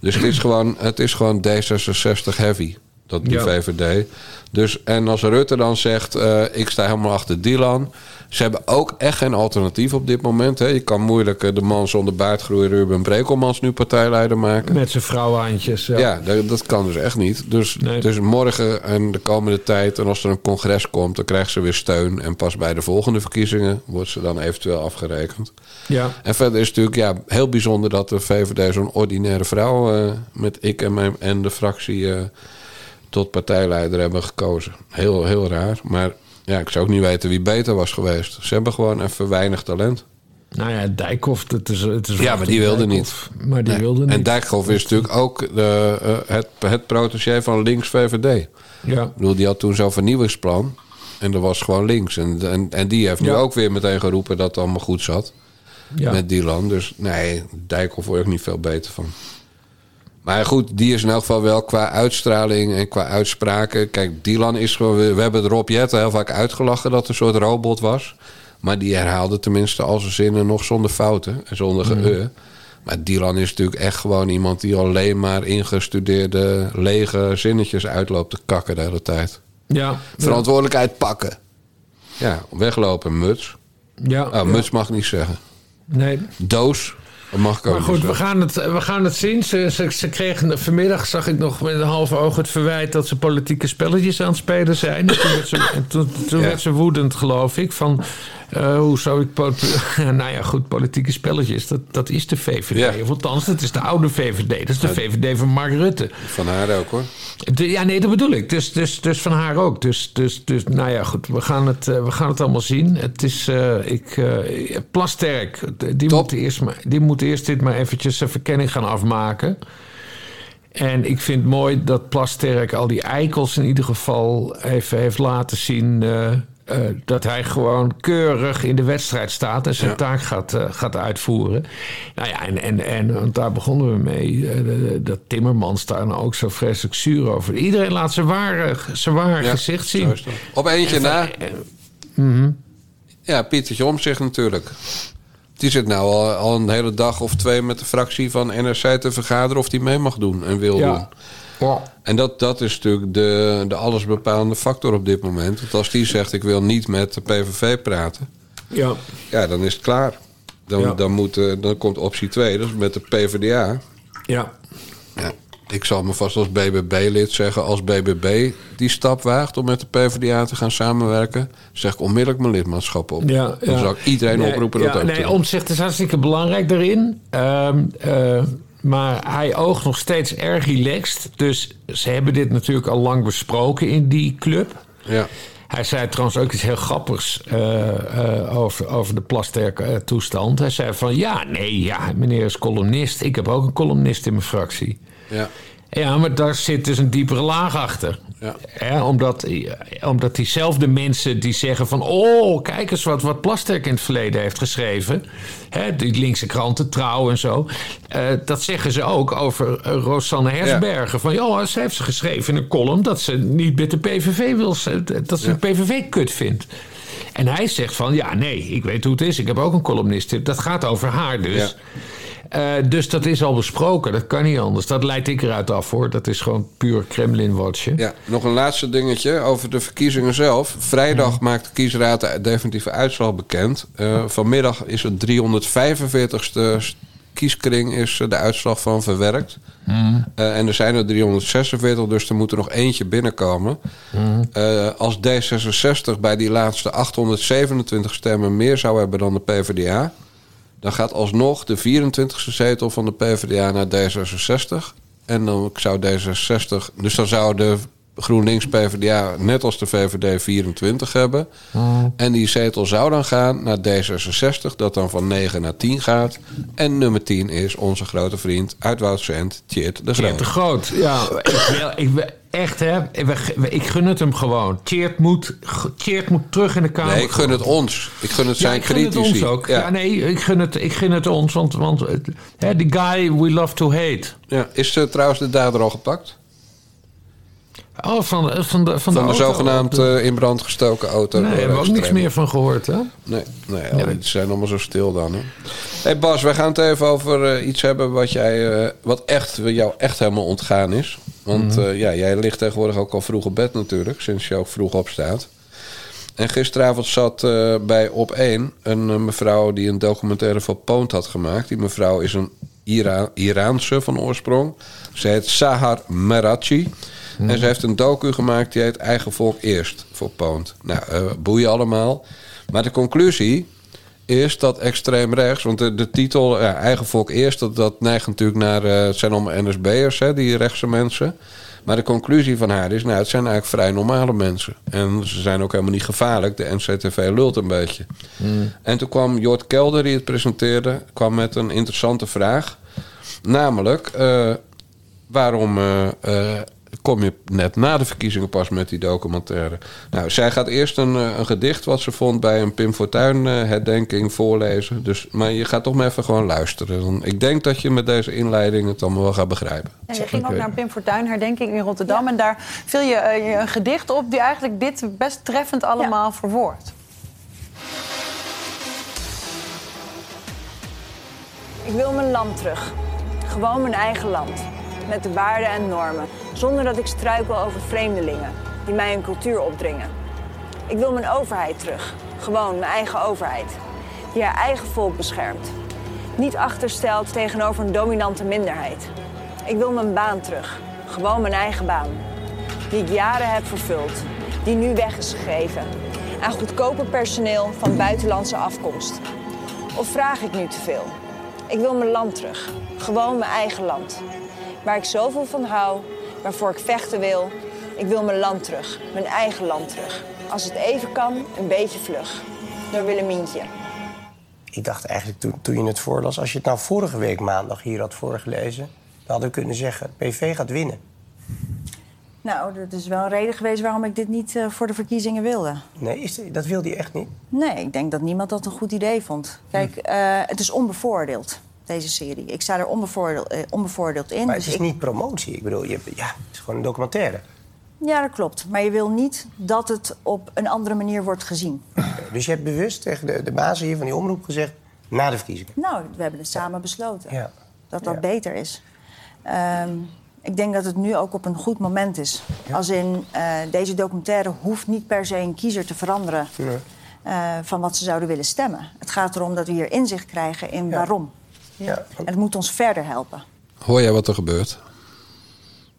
Dus het is gewoon, het is gewoon D66 heavy, dat die Ja. VVD. Dus, en als Rutte dan zegt, eh, ik sta helemaal achter Dylan. Ze hebben ook echt geen alternatief op dit moment. Hè. Je kan moeilijk eh, de man zonder baardgroei Ruben Brekelmans nu partijleider maken. Met zijn vrouwenhandjes. Ja. Ja, dat, dat kan dus echt niet. Dus, dus morgen en de komende tijd, en als er een congres komt, dan krijgt ze weer steun. En pas bij de volgende verkiezingen wordt ze dan eventueel afgerekend. Ja. En verder is het natuurlijk ja, heel bijzonder dat de VVD zo'n ordinaire vrouw eh, met ik en, mijn, en de fractie tot partijleider hebben gekozen. Heel, heel raar. Maar ja, ik zou ook niet weten wie beter was geweest. Ze hebben gewoon even weinig talent. Nou ja, Dijkhoff, het is, het is Ja, maar die wilde niet. Maar die Nee. wilde niet. En Dijkhoff is natuurlijk ook de, eh, het, het protégé van links VVD. Ja. Ik bedoel, die had toen zo'n vernieuwingsplan. En dat was gewoon links. En, en, en die heeft nu Ja. ook weer meteen geroepen dat het allemaal goed zat. Ja. Met Dylan. Dus nee, Dijkhoff word ik niet veel beter van. Maar goed, die is in elk geval wel qua uitstraling en qua uitspraken. Kijk, Dylan is gewoon... We hebben Rob Jetten heel vaak uitgelachen dat het een soort robot was. Maar die herhaalde tenminste al zijn zinnen nog zonder fouten en zonder Mhm. ge Maar Dylan is natuurlijk echt gewoon iemand die alleen maar ingestudeerde lege zinnetjes uitloopt te kakken de hele tijd. Ja. Verantwoordelijkheid pakken. Ja, weglopen, muts. Ja. Oh, muts mag niet zeggen. Nee. Doos, dat mag ook Maar goed, niet we gaan het, we gaan het zien. Ze, ze, ze kregen vanmiddag, zag ik nog met een half oog het verwijt dat ze politieke spelletjes aan het spelen zijn. Dus toen werd ze, en toen, toen Ja. werd ze woedend, geloof ik. Van eh, hoe zou ik. nou ja, goed, politieke spelletjes, dat, dat is de VVD. Of althans, dat is de oude VVD. Dat is de VVD van Mark Rutte. Van haar ook hoor. De- ja, nee, dat bedoel ik. Dus, dus, dus van haar ook. Dus, dus, dus nou ja, goed. We gaan het, eh, we gaan het allemaal zien. Het is, eh, ik, Plasterk, die moet, eerst maar, die moet eerst dit maar eventjes zijn verkenning gaan afmaken. En ik vind het mooi dat Plasterk al die eikels in ieder geval even heeft laten zien... eh, eh, dat hij gewoon keurig in de wedstrijd staat en zijn Ja. taak gaat, eh, gaat uitvoeren. Nou ja, en, en, en want daar begonnen we mee. dat Timmermans daar nou ook zo vreselijk zuur over. Iedereen laat zijn ware, zijn ware Ja, gezicht zien. Op eentje En na. Mhm. Ja, Pietertje Omtzigt natuurlijk. Die zit nou al, al een hele dag of twee met de fractie van NRC te vergaderen of die mee mag doen en wil Ja. doen. En dat, dat is natuurlijk de, de allesbepalende factor op dit moment. Want als die zegt ik wil niet met de PVV praten, Ja. ja, dan is het klaar. Dan, Ja. dan, moet, eh, dan komt optie 2, dat is met de PvdA. Ja. Ja. Ik zal me vast als BBB-lid zeggen... als BBB die stap waagt om met de PvdA te gaan samenwerken... zeg ik onmiddellijk mijn lidmaatschap op. Ja, Dan zou ik iedereen Nee, oproepen ja, dat ook te Nee, omzicht is hartstikke belangrijk daarin. Ehm, eh, maar hij oogt nog steeds erg relaxed. Dus ze hebben dit natuurlijk al lang besproken in die club. Ja. Hij zei trouwens ook iets heel grappigs eh, eh, over, over de Plasterk-toestand. Hij zei van, ja, nee, ja, meneer is columnist. Ik heb ook een columnist in mijn fractie. Ja. Ja, maar daar zit dus een diepere laag achter. Ja. Omdat, omdat diezelfde mensen die zeggen van... oh, kijk eens wat, wat Plasterk in het verleden heeft geschreven. Hè, die linkse kranten, Trouw en zo. eh, dat zeggen ze ook over eh, Rosanne Hersbergen. Van, ja, ze heeft ze geschreven in een column... dat ze niet met de PVV wil... dat ze de PVV kut vindt. En hij zegt van, ja, nee, ik weet hoe het is. Ik heb ook een columnist. Dat gaat over haar dus. Ja. Eh, dus dat is al besproken. Dat kan niet anders. Dat leidt ik eruit af, hoor. Dat is gewoon puur Kremlin-watchen. Ja, nog een laatste dingetje over de verkiezingen zelf. Vrijdag maakt de kiesraad de definitieve uitslag bekend. Eh, vanmiddag is het 345ste kieskring is eh, de uitslag van verwerkt. Eh, en er zijn er 346, dus er moet er nog eentje binnenkomen. Eh, als D66 bij die laatste 827 stemmen meer zou hebben dan de PvdA... dan gaat alsnog de 24e zetel van de PvdA naar D66. En dan zou D66... Dus dan zou de GroenLinks PvdA net als de VVD 24 hebben. En die zetel zou dan gaan naar D66, dat dan van 9 naar 10 gaat. En nummer 10 is onze grote vriend uit Woudsend, Tjeerd de Tjeerd Groot. de Groot. Ja, ik, wil, ik wil echt, hè. we- Ik gun het hem gewoon. Tjeerd moet, Tjeerd moet terug in de Kamer. Nee, ik gun het ons. Ik gun het Ja, zijn ik gun het ons ook. Ja. Ja. nee, ik gun het, ik gun het ons. Want, want hè, die guy we love to hate. Ja, is eh, trouwens de dader al gepakt? Oh, van, de- van de, van Van de, zogenaamd eh, in brand gestoken auto. Nee, daar hebben we ook niks meer van gehoord, hè? Nee, nee, al die zijn allemaal zo stil dan. Hè? Hey Bas, wij gaan het even over eh, iets hebben wat, jij, eh, wat echt, jou echt helemaal ontgaan is. Want Mhm. eh, ja, jij ligt tegenwoordig ook al vroeg op bed natuurlijk, sinds je ook vroeg opstaat. En gisteravond zat eh, bij Op 1 een eh, mevrouw die een documentaire voor Poont had gemaakt. Die mevrouw is een Ira Iraanse van oorsprong. Ze heet Sahar Merachi. En ze heeft een docu gemaakt die heet Eigen Volk Eerst voor Poont. Nou, eh boeien allemaal. Maar de conclusie is dat extreem rechts... want de, de titel ja, Eigen Volk Eerst... dat, dat neigt natuurlijk naar... eh, het zijn allemaal NSB'ers, hè, die rechtse mensen... Maar de conclusie van haar is, nou, het zijn eigenlijk vrij normale mensen. En ze zijn ook helemaal niet gevaarlijk. De NCTV lult een beetje. En toen kwam Jort Kelder, die het presenteerde, kwam met een interessante vraag. Namelijk, eh, waarom kom je net na de verkiezingen pas met die documentaire? Nou, zij gaat eerst een, eh, een gedicht wat ze vond bij een Pim Fortuyn eh, herdenking voorlezen. Dus, maar je gaat toch maar even gewoon luisteren. Ik denk dat je met deze inleiding het allemaal wel gaat begrijpen. Ja, je ging ook naar een Pim Fortuyn herdenking in Rotterdam. En daar viel je, eh, je een gedicht op die eigenlijk dit best treffend allemaal verwoordt. Ik wil mijn land terug. Gewoon mijn eigen land. Met de waarden en normen. Zonder dat ik struikel over vreemdelingen die mij een cultuur opdringen. Ik wil mijn overheid terug. Gewoon mijn eigen overheid. Die haar eigen volk beschermt. Niet achterstelt tegenover een dominante minderheid. Ik wil mijn baan terug. Gewoon mijn eigen baan. Die ik jaren heb vervuld. Die nu weg is gegeven. Aan goedkoper personeel van buitenlandse afkomst. Of vraag ik nu te veel? Ik wil mijn land terug. Gewoon mijn eigen land. Waar ik zoveel van hou, waarvoor ik vechten wil. Ik wil mijn land terug. Mijn eigen land terug. Als het even kan, een beetje vlug. Door Willemientje. Ik dacht eigenlijk toen, toen je het voorlas, als je het nou vorige week maandag hier had voorgelezen, dan hadden we kunnen zeggen: PV gaat winnen. Nou, dat is wel een reden geweest waarom ik dit niet eh, voor de verkiezingen wilde. Nee, is, dat wilde je echt niet. Nee, ik denk dat niemand dat een goed idee vond. Kijk, eh, het is onbevoordeeld, deze serie. Ik sta er onbevoordeeld, eh, onbevoordeeld in. Maar dus het is ik- niet promotie. Ik bedoel, je, ja, het is gewoon een documentaire. Ja, dat klopt. Maar je wil niet dat het op een andere manier wordt gezien. Dus je hebt bewust tegen de, de bazen hier van die omroep gezegd: na de verkiezingen. Nou, we hebben het samen besloten. Ja. Dat dat beter is. Ehm, ik denk dat het nu ook op een goed moment is. Als in, eh, deze documentaire hoeft niet per se een kiezer te veranderen... eh, van wat ze zouden willen stemmen. Het gaat erom dat we hier inzicht krijgen in waarom. Ja. En het moet ons verder helpen. Hoor jij wat er gebeurt?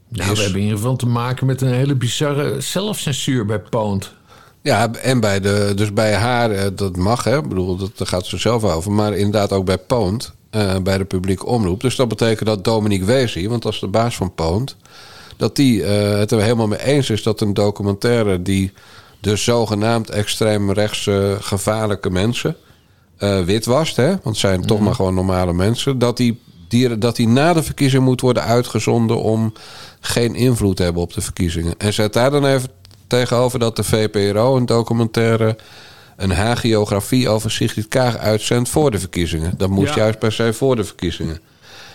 Nou, we hebben in ieder geval te maken met een hele bizarre zelfcensuur bij Poont. Ja, en bij de, dus bij haar, eh, dat mag, hè? Ik bedoel, dat, daar gaat ze zelf over. Maar inderdaad ook bij Poont, eh, bij de publieke omroep. Dus dat betekent dat Dominique Wezi, want dat is de baas van Poont... dat die eh, het er helemaal mee eens is dat een documentaire... die de zogenaamd extreemrechtse gevaarlijke mensen eh witwast... Hè? want het zijn toch maar gewoon normale mensen... dat die, die, dat die na de verkiezing moet worden uitgezonden... om geen invloed te hebben op de verkiezingen. En zet daar dan even tegenover dat de VPRO een documentaire... een hagiografie over Sigrid Kaag uitzendt voor de verkiezingen. Dat moest Ja. juist per se voor de verkiezingen.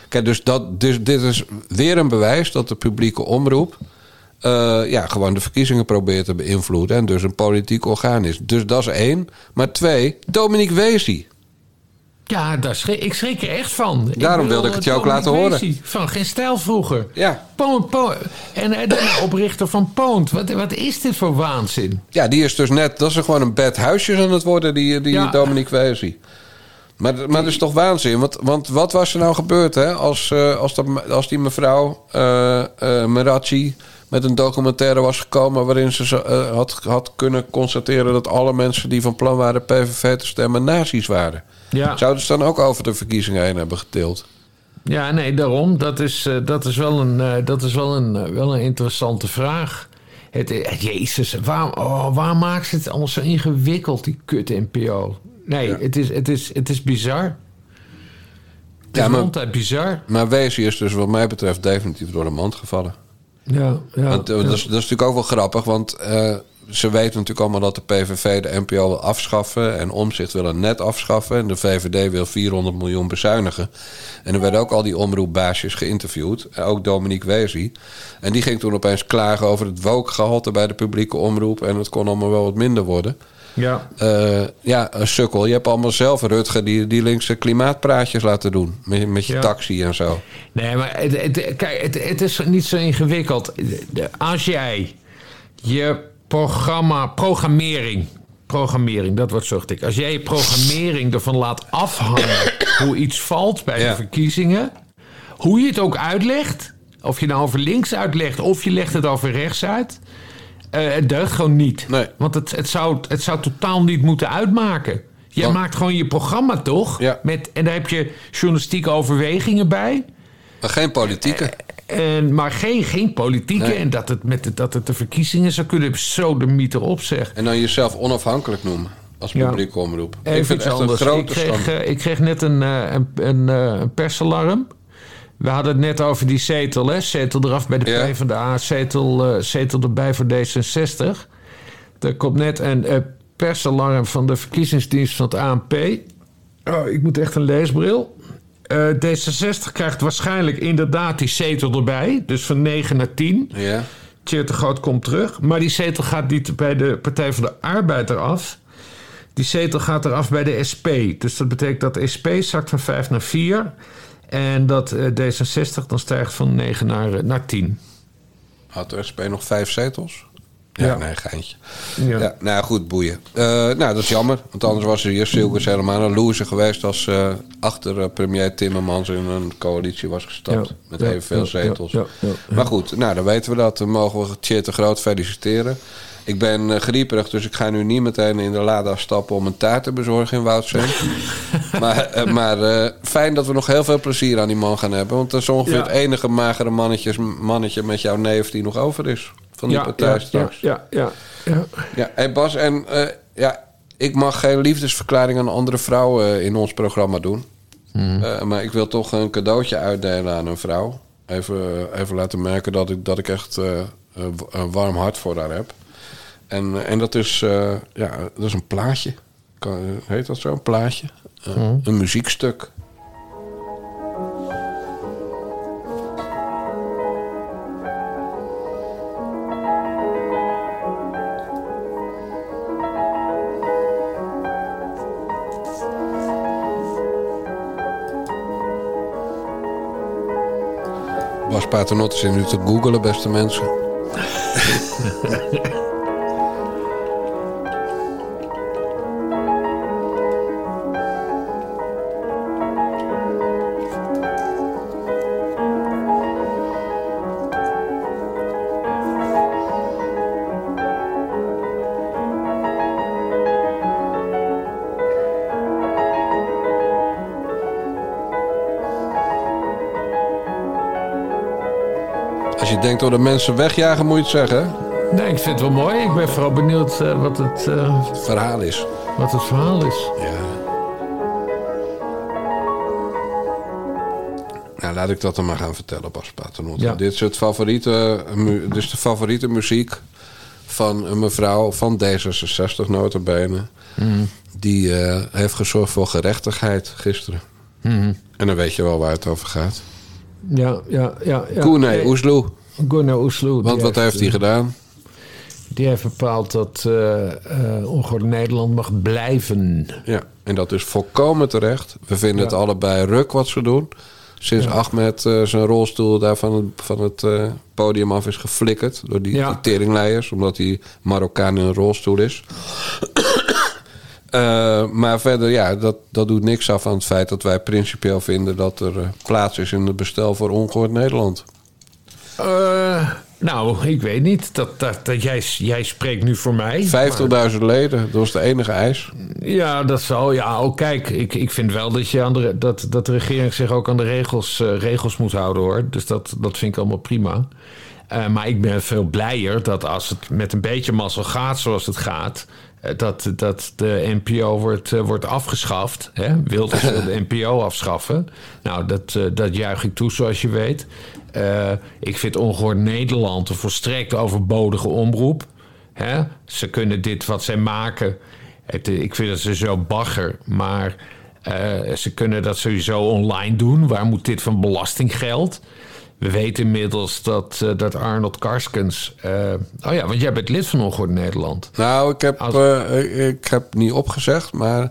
Kijk, dus, dat, dus dit is weer een bewijs dat de publieke omroep... eh, ja, gewoon de verkiezingen probeert te beïnvloeden... en dus een politiek orgaan is. Dus dat is één. Maar twee, Dominique Wezi. Ja, daar schrik, ik schrik er echt van. Daarom wilde ik het je ook laten horen. Van geen stijl vroeger. Ja. Poont, Poont. En de oprichter van Poont. Wat, wat is dit voor waanzin? Ja, die is dus net... Dat is gewoon een bed huisjes aan het worden, die, die Ja. Dominique Wezi. Maar, maar dat is toch waanzin? Want, want wat was er nou gebeurd hè? Als, eh, als, dat, als die mevrouw Merachi met een documentaire was gekomen... waarin ze eh, had, had kunnen constateren dat alle mensen die van plan waren PVV te stemmen nazi's waren. Ja. Zouden ze dan ook over de verkiezingen heen hebben getild? Ja, nee, daarom. Dat is, eh, dat is wel een, eh, dat is wel een, wel een interessante vraag. Het, jezus, waarom, oh, waarom maakt ze het allemaal zo ingewikkeld, die kut NPO? Nee, het, is, het, is, het is bizar. Het is maar- altijd bizar. Maar Wezi is dus wat mij betreft definitief door de mand gevallen. Ja, ja, Want, eh, ja. dat, is, dat is natuurlijk ook wel grappig, want eh, ze weten natuurlijk allemaal dat de PVV de NPO wil afschaffen en Omzicht wil het net afschaffen en de VVD wil 400 miljoen bezuinigen. En er werden ook al die omroepbaasjes geïnterviewd, eh, ook Dominique Wezi. En die ging toen opeens klagen over het wookgehalte bij de publieke omroep en het kon allemaal wel wat minder worden. Ja. Eh, ja, een sukkel. Je hebt allemaal zelf, Rutger, die, die linkse klimaatpraatjes laten doen. Met, met je Ja. taxi en zo. Nee, maar het, het- kijk, het, het is niet zo ingewikkeld. Als jij je programma, programmering, programmering, dat wordt zocht ik. Als jij je programmering ervan laat afhangen hoe iets valt bij de verkiezingen, hoe je het ook uitlegt, of je nou over links uitlegt of je legt het over rechts uit, eh, het deugt gewoon niet. Want het, het, zou, het zou totaal niet moeten uitmaken. Jij maakt gewoon je programma toch? Met, en daar heb je journalistieke overwegingen bij. Maar geen politieke. En, maar geen, geen politieke. Nee. En dat het, met de, dat het de verkiezingen zou kunnen. Zo de mythe op zeg. En dan jezelf onafhankelijk noemen als Ja. publieke omroep. Even ik vind het echt anders. een grote ik, kreeg, ik kreeg net een, een, een, een persalarm. We hadden het net over die zetel. Hè? Zetel eraf bij de PvdA. Zetel, eh, zetel erbij voor D66. Er komt net een eh, persalarm van de verkiezingsdienst van het ANP. Oh, ik moet echt een leesbril. Eh, D66 krijgt waarschijnlijk inderdaad die zetel erbij. Dus van 9 naar 10. Ja. Tjeerd de Groot komt terug. Maar die zetel gaat niet bij de Partij van de Arbeid eraf. Die zetel gaat eraf bij de SP. Dus dat betekent dat de SP zakt van 5 naar 4. En dat eh, D66 dan stijgt van 9 naar, eh, naar 10. Had de SP nog vijf zetels? Ja, Ja. nee, geintje. Ja. Ja. nou goed, boeien. Eh, nou, dat is jammer. Want anders was er hier Silkes helemaal een loser geweest... als eh, achter premier Timmermans in een coalitie was gestapt. Ja. Met evenveel zetels. ja, ja, ja. Maar goed, nou, dan weten we dat. Dan mogen we Tjeerd de Groot feliciteren. Ik ben eh, grieperig, dus ik ga nu niet meteen in de Lada stappen... om een taart te bezorgen in Woudsveen. maar eh, maar eh, fijn dat we nog heel veel plezier aan die man gaan hebben. Want dat is ongeveer Ja. het enige magere mannetjes, mannetje met jouw neef die nog over is. Van die Ja, partij ja, straks. Ja, ja, ja. Ja, hey Bas, en eh, ja, ik mag geen liefdesverklaring aan andere vrouwen in ons programma doen. Mhm. Eh, maar ik wil toch een cadeautje uitdelen aan een vrouw. Even, even laten merken dat ik, dat ik echt eh, een warm hart voor haar heb. En, eh, en dat, is, eh, ja, dat is een plaatje. Kan, eh, heet dat zo? Een plaatje? Mhm. Een muziekstuk. Bas Paternotte zit nu te googelen, beste mensen. denkt door de mensen wegjagen, moet je het zeggen. Nee, ik vind het wel mooi. Ik ben vooral benieuwd eh, wat het... eh, verhaal is. Wat het verhaal is. Ja. Nou, laat ik dat dan maar gaan vertellen, Bas Paternotte. Ja. Dit is het favoriete, dit is de favoriete muziek van een mevrouw van D66 notabene. Mhm. Die eh, heeft gezorgd voor gerechtigheid gisteren. Mhm. En dan weet je wel waar het over gaat. Ja, ja, ja. ja. Koene Nee, Oesloe. Oesloe. Want wat heeft hij gedaan? Die heeft bepaald dat ongehoorde Nederland mag blijven. Ja, en dat is volkomen terecht. We vinden het allebei ruk wat ze doen. Sinds Ja. Ahmed eh, zijn rolstoel daar van het, van het podium af is geflikkerd... door die, Ja. teringleiers, omdat hij Marokkaan in een rolstoel is. Maar verder, ja, dat, dat doet niks af aan het feit dat wij principieel vinden... dat er plaats is in het bestel voor ongehoord Nederland. Eh, nou, ik weet niet. Dat, dat, dat jij, jij spreekt nu voor mij. 50.000 leden, dat was de enige eis. Ja, dat zal. Ja, ook kijk, ik, ik vind wel dat, je aan de, dat, dat de regering zich ook aan de regels, eh, regels moet houden hoor. Dus dat, dat vind ik allemaal prima. Eh, maar ik ben veel blijer dat als het met een beetje mazzel gaat zoals het gaat. Dat, dat de NPO wordt, wordt afgeschaft. Hè? Wilders wil de NPO afschaffen. Nou, dat, dat juich ik toe, zoals je weet. Eh, ik vind Ongehoord Nederland een volstrekt overbodige omroep. Hè? Ze kunnen dit wat zij maken. Het, ik vind dat ze zo bagger, maar eh, ze kunnen dat sowieso online doen. Waar moet dit van belastinggeld? We weten inmiddels dat, eh, dat Arnold Karskens. eh, oh ja, want jij bent lid van Ongehoord Nederland. Nou, ik heb, eh, ik heb niet opgezegd, maar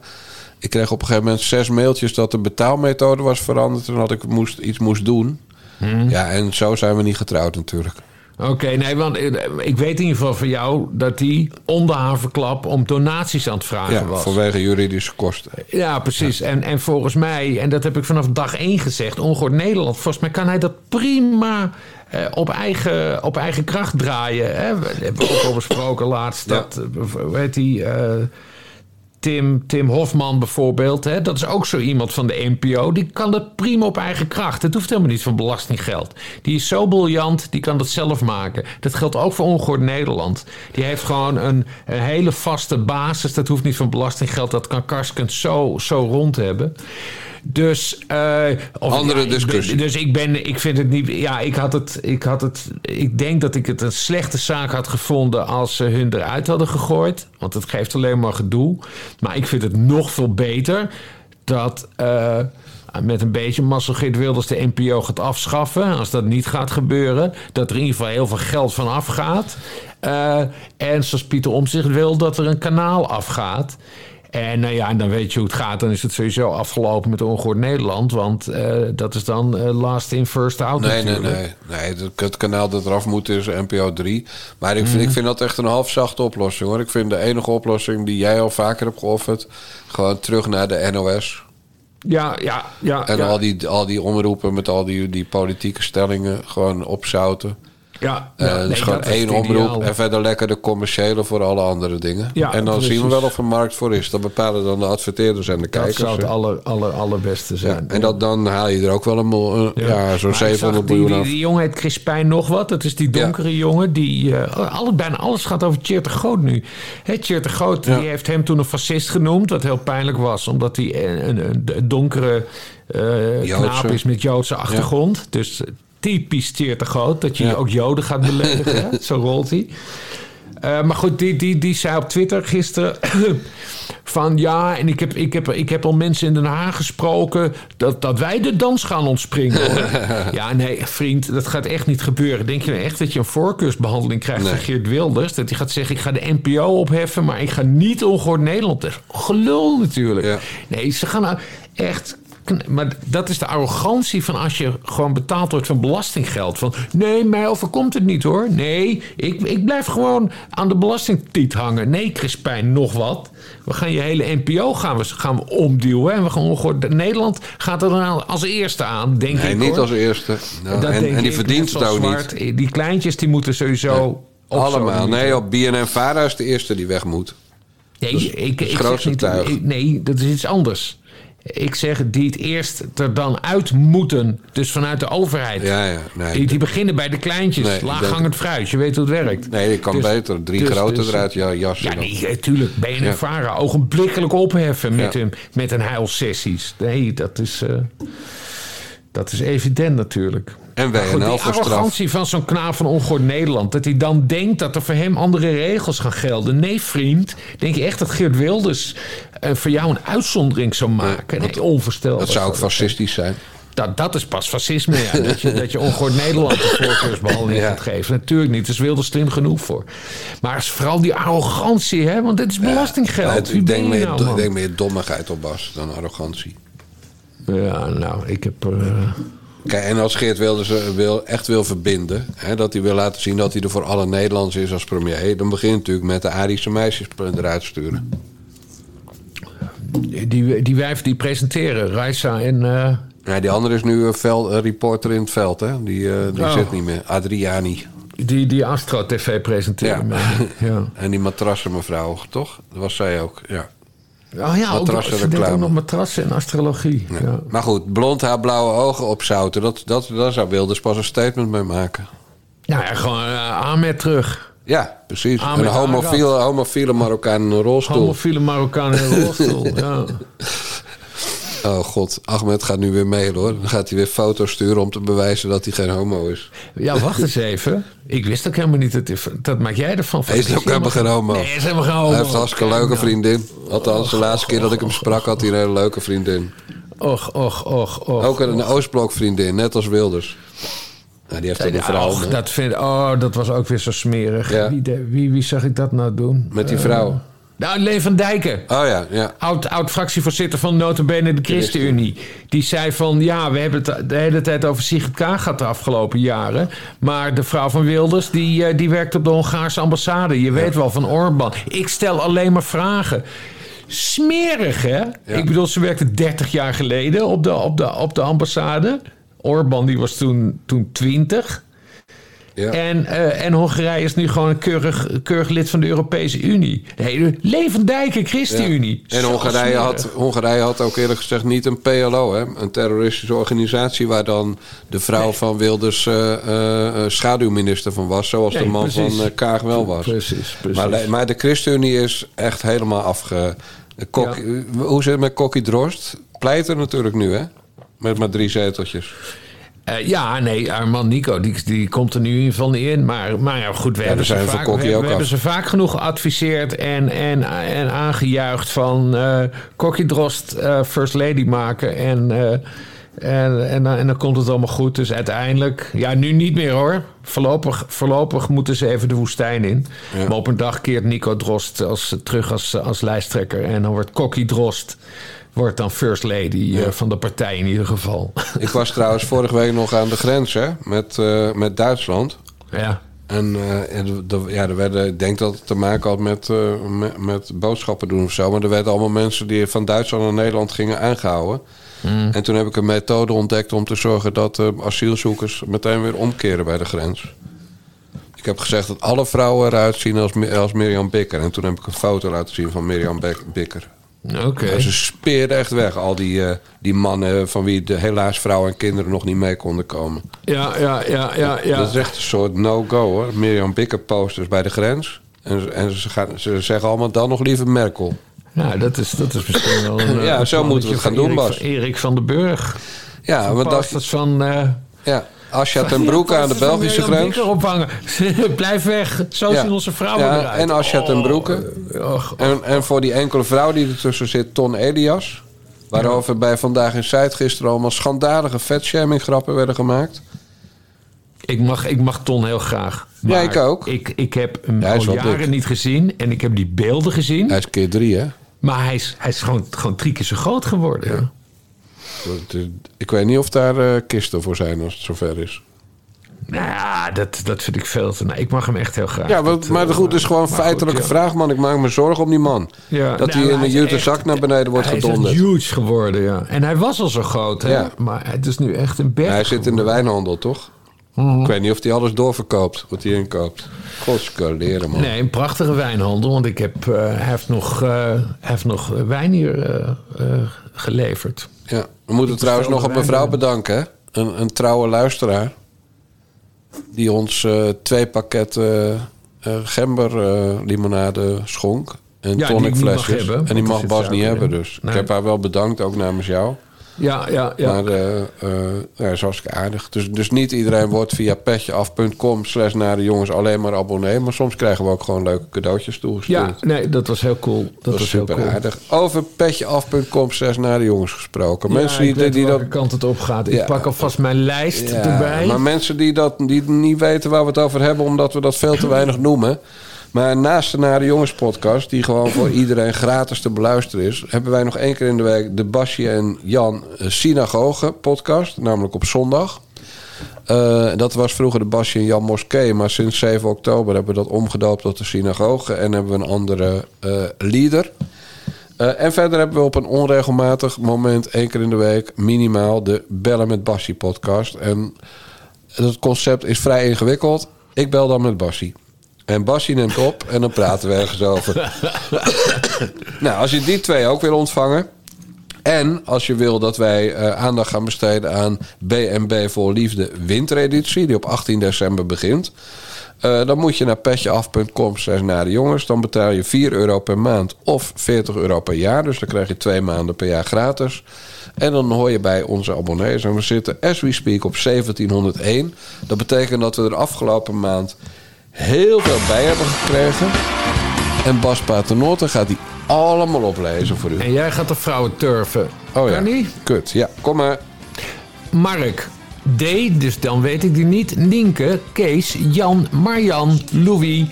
ik kreeg op een gegeven moment zes mailtjes dat de betaalmethode was veranderd en dat ik moest, iets moest doen. Hmm. Ja, en zo zijn we niet getrouwd natuurlijk. Oké, nee, want eh, ik weet in ieder geval van jou dat hij onder haar verklap om donaties aan het vragen Ja, was. vanwege juridische kosten. Ja, precies. En, en volgens mij, en dat heb ik vanaf dag één gezegd, ongehoord Nederland, volgens mij kan hij dat prima eh, op, eigen, op eigen kracht draaien. Hè? We hebben ook al besproken laatst dat, heet die, eh, Tim, Tim Hofman bijvoorbeeld, hè? dat is ook zo iemand van de NPO. Die kan dat prima op eigen kracht. Het hoeft helemaal niet van belastinggeld. Die is zo briljant, die kan dat zelf maken. Dat geldt ook voor Ongehoord Nederland. Die heeft gewoon een, een hele vaste basis. Dat hoeft niet van belastinggeld. Dat kan Karskens zo, zo rond hebben. Dus, eh, of- Andere ja, ik ben- discussie. dus ik ben, ik vind het niet. Ja, ik had het, ik had het. Ik denk dat ik het een slechte zaak had gevonden als ze hun eruit hadden gegooid. Want het geeft alleen maar gedoe. Maar ik vind het nog veel beter dat. eh, met een beetje mazzel Geert Wilders de NPO gaat afschaffen. Als dat niet gaat gebeuren. Dat er in ieder geval heel veel geld van afgaat. Eh, en zoals Pieter Omtzigt wil, dat er een kanaal afgaat. En nou ja, en dan weet je hoe het gaat. Dan is het sowieso afgelopen met Ongehoord Nederland. Want eh, dat is dan eh, last in, first out Nee, nee, natuurlijk. nee. nee het, het kanaal dat eraf moet is NPO 3. Maar ik vind, Mhm. ik vind dat echt een halfzachte oplossing hoor. Ik vind de enige oplossing die jij al vaker hebt geofferd... gewoon terug naar de NOS. Ja, ja, ja. En ja. al, die, al die omroepen met al die, die politieke stellingen gewoon opzouten. Ja, Eh, ja, dus nee, gewoon dat één omroep ideaal. en verder lekker de commerciële voor alle andere dingen. Ja, en dan precies. zien we wel of er markt voor is. Dat bepalen dan de adverteerders en de Dat kijkers. zou het aller, aller, allerbeste zijn. En dat, dan haal je er ook wel een, ja. zo'n Maar ik 700 zag die, miljoen die, af. die jongen heet Crispijn nog wat. Dat is die donkere jongen. Die, alle, bijna alles gaat over Tjeerd de Groot nu. Tjeerd de Groot die heeft hem toen een fascist genoemd. Wat heel pijnlijk was. Omdat hij een, een, donkere Joodse. knaap is met Joodse achtergrond. Dus typisch Tjeerd de Groot. Dat je ook Joden gaat beledigen. hè. Zo rolt hij. Eh, maar goed, die, die, die zei op Twitter gisteren... van ja, en ik heb, ik, heb, ik heb al mensen in Den Haag gesproken... dat, dat wij de dans gaan ontspringen. ja, nee, vriend, dat gaat echt niet gebeuren. Denk je nou echt dat je een voorkeursbehandeling krijgt van Geert Wilders? Dat hij gaat zeggen, ik ga de NPO opheffen... maar ik ga niet ongehoord Nederland... Dat is gelul natuurlijk. Nee, ze gaan nou echt... Maar dat is de arrogantie van als je gewoon betaald wordt van belastinggeld. Van nee, mij overkomt het niet hoor. Nee, ik, ik blijf gewoon aan de belastingtiet hangen. Nee, Crispijn, nog wat. We gaan je hele NPO gaan we, gaan we omduwen. En we gaan ongehoord. Nederland gaat er dan als eerste aan, denk Nee, ik. niet hoor. als eerste. Nou, en, en die ik, verdient het ook Zwart. niet. Die kleintjes die moeten sowieso. zo Allemaal. niet. Nee, op BNN Vara is de eerste die weg moet. Nee, Dat is ik, ik zeg niet, nee, dat is iets anders. Ik zeg die het eerst er dan uit moeten. Dus vanuit de overheid. Ja, ja. Nee, die, die beginnen bij de kleintjes. Nee, ik Laaghangend fruit. Je weet hoe het werkt. nee, je kan Dus- beter drie dus- grote dus- eruit ja, jassen. Ja, nee, tuurlijk. Ben je Ja. een vara ogenblikkelijk opheffen met, een, met een heilsessies. Nee, dat is, eh, dat is evident natuurlijk. En Maar goed, die arrogantie van zo'n knaap van Ongehoord Nederland... dat hij dan denkt dat er voor hem andere regels gaan gelden. Nee, vriend. Denk je echt dat Geert Wilders eh, voor jou een uitzondering zou maken? Nee, onvoorstelbaar. Dat zou ook fascistisch zijn. Dat, dat is pas fascisme, ja. dat, je, dat je ongehoord Nederland de voorkeursbehandeling gaat geven. Natuurlijk niet, daar is Wilders slim genoeg voor. Maar vooral die arrogantie, hè, want dit is belastinggeld. Ja, ik, denk meer, nou, ik denk meer dommigheid op Bas dan arrogantie. Ja, nou, ik heb... eh, Kijk, en als Geert Wilders wil, echt wil verbinden... Hè, dat hij wil laten zien dat hij er voor alle Nederlanders is als premier... dan begint hij natuurlijk met de Arische meisjes eruit te sturen. die, die wijven die presenteren, Raisa en... eh, Ja, die andere is nu een vel- een reporter in het veld, hè? Die, eh, die Oh. zit niet meer. Adriani. die, die Astro TV presenteren. Ja. ja. En die matrassenmevrouw, toch? Dat was zij ook, ja. Oh ja, ook, ze deed ook Matrassenreclame. nog matrassen en astrologie. Ja. Maar goed, blond haar, blauwe ogen opzouten... Dat, dat, daar zou Wilders pas een statement mee maken. Nou ja, gewoon uh, Ahmed terug. Ja, precies. Ahmed een homofiele, homofiele Marokkaan in een rolstoel. Homofiele Marokkaan in een rolstoel, ja. Oh god, Ahmed gaat nu weer mailen hoor. Dan gaat hij weer foto's sturen om te bewijzen dat hij geen homo is. Ja, wacht eens even. Ik wist ook helemaal niet dat... Dat maak jij ervan. Hij is ook helemaal geen homo. Nee, hij is helemaal geen homo. Hij heeft een hartstikke leuke vriendin. Althans, de laatste keer dat ik hem sprak had hij een hele leuke vriendin. Och, och, och, och. Ook een Oostblok vriendin, net als Wilders. Nou, die heeft ook een vrouw. Och, dat, vind, oh, dat was ook weer zo smerig. Wie, wie, wie zag ik dat nou doen? Met die Eh, vrouw. Nou, Leen van Dijken. Oh ja, ja. Oud, oud fractievoorzitter van Notabene de ChristenUnie. Die zei van, ja, we hebben het de hele tijd over Sigrid Kaag gehad de afgelopen jaren. Maar de vrouw van Wilders, die, eh, die werkt op de Hongaarse ambassade. Je weet wel, van Orbán. Ik stel alleen maar vragen. Smerig, hè? Ik bedoel, ze werkte 30 jaar geleden op de, op de, op de ambassade. Orbán, die was toen, toen 20. En, eh, en Hongarije is nu gewoon een keurig, keurig lid van de Europese Unie. Nee, levendijke ChristenUnie. En Hongarije had, Hongarije had ook eerlijk gezegd niet een PLO, hè? een terroristische organisatie waar dan de vrouw van Wilders eh, eh, schaduwminister van was, zoals de man precies. van Kaag wel was. Precies, precies. Maar, maar de ChristenUnie is echt helemaal afge. de Kok, Hoe zit het met Kokkie Drost? Pleiter natuurlijk nu, hè? Met maar drie zeteltjes. Eh, ja, nee, Armand Nico, die, die komt er nu in ieder geval niet in. Maar, maar ja, goed, we, Ja, hebben, ze vaak, we, hebben ze vaak genoeg geadviseerd en, en, en aangejuicht van Kokkie Drost eh, First Lady maken. En, en, en, dan- en dan komt het allemaal goed. Dus uiteindelijk, ja, nu niet meer hoor. Voorlopig, voorlopig moeten ze even de woestijn in. Maar op een dag keert Nico Drost als, terug als, als lijsttrekker. En dan wordt Kokkie Drost wordt dan First Lady eh, van de partij in ieder geval. Ik was trouwens vorige week nog aan de grens hè, met, eh, met Duitsland. Ja. En, eh, en de- ja, er werden, ik denk dat het te maken had met, met, met boodschappen doen of zo. Maar er werden allemaal mensen die van Duitsland naar Nederland gingen aangehouden. Mm. En toen heb ik een methode ontdekt om te zorgen dat asielzoekers meteen weer omkeren bij de grens. Ik heb gezegd dat alle vrouwen eruit zien als, als Mirjam Bikker. En toen heb ik een foto laten zien van Mirjam Bikker. Oké. Ja, ze speerden echt weg, al die, eh, die mannen van wie de helaas vrouwen en kinderen nog niet mee konden komen. Ja, ja, ja, ja. ja. Dat is echt een soort no-go hoor. Mirjam Bikker posters bij de grens. En, ze- en ze, gaan, ze zeggen allemaal dan nog liever Merkel. Nou, dat is, dat is misschien wel een... Ja, eh, zo moeten we het gaan doen, Erik Bas. Erik van den Burg. Ja, want dat, posters van... eh ja, Asja ten Broeke aan de Belgische grens. Bikker ophangen. Blijf weg. Zo zien onze vrouwen Ja, eruit. en Asja ten Broeke. Och, En, en voor die enkele vrouw die ertussen zit, Ton Elias. Waarover bij Vandaag in Zuid gisteren allemaal schandalige vetshaming grappen werden gemaakt. ik, mag, ik mag Ton heel graag. Ja, ik ook. Ik, ik heb hem Ja, al jaren dik. niet gezien. En ik heb die beelden gezien. Hij is keer drie, hè? Maar hij is, hij is gewoon, gewoon drie keer zo groot geworden. Ja. Eh, Ik weet niet of daar eh, kisten voor zijn als het zover is. Nou ja, dat, dat vind ik veel te... Nou, ik mag hem echt heel graag. Ja, maar, Dat, maar eh, goed, het is gewoon een goed, feitelijke vraag, man. Ik maak me zorgen om die man. Ja, dat nou, hij in hij een is jute zak naar beneden wordt hij gedonderd. is echt huge geworden, ja. En hij was al zo groot, hè? Ja. Maar het is nu echt een berg. Hij zit in de wijnhandel, toch? Ik weet niet of hij alles doorverkoopt, wat hij inkoopt. Godskaleren, man. Nee, een prachtige wijnhandel. Want ik heb, eh, hij, heeft nog, eh, hij heeft nog wijn hier eh, eh, geleverd. Ja, we moeten trouwens nog een mevrouw bedanken? Een, een trouwe luisteraar. Die ons eh, twee pakketten eh gember eh, limonade schonk. En Ja, tonicflesjes. en die mag Bas niet hebben, dus. Nee. Ik heb haar wel bedankt, ook namens jou. Ja, ja, ja. Maar eh eh ja, is hartstikke aardig. Dus, dus niet iedereen wordt via petjeaf.com slash naar de jongens alleen maar abonnee. Maar soms krijgen we ook gewoon leuke cadeautjes toegestuurd. Ja, nee, dat was heel cool. Dat, Dat was super cool. aardig. Over petjeaf.com slash naar de jongens gesproken. Mensen ja, die, ik weet die, die welke dat kant het op gaat. Ik Ja. pak alvast mijn lijst Ja, erbij. Maar mensen die, dat, die niet weten waar we het over hebben, omdat we dat veel te weinig noemen. Maar naast de Nare Jongens podcast, die gewoon voor iedereen gratis te beluisteren is, hebben wij nog één keer in de week de Basje en Jan eh, Synagoge podcast, namelijk op zondag. Eh, dat was vroeger de Basje en Jan Moskee, maar sinds 7 oktober hebben we dat omgedoopt tot de synagoge en hebben we een andere eh leader. En verder hebben we op een onregelmatig moment, één keer in de week, minimaal de Bellen met Bassie podcast. En het concept is vrij ingewikkeld. Ik bel dan met Bassie. En Bassie neemt op en dan praten we ergens over. nou, als je die twee ook wil ontvangen. En als je wil dat wij eh, aandacht gaan besteden aan BNB voor Liefde wintereditie, die op 18 december begint. eh, dan moet je naar petjeaf.com naar de jongens. Dan betaal je 4 euro per maand of 40 euro per jaar. Dus dan krijg je twee maanden per jaar gratis. En dan hoor je bij onze abonnees. En we zitten as we speak op 1701. Dat betekent dat we er afgelopen maand heel veel bij hebben gekregen. En Bas Paternotte gaat die allemaal oplezen voor u. En jij gaat de vrouwen turven. Oh ja, Kan niet? kut. Ja, kom maar. Mark. D, dus dan weet ik die niet. Nienke, Kees, Jan, Marjan, Louis,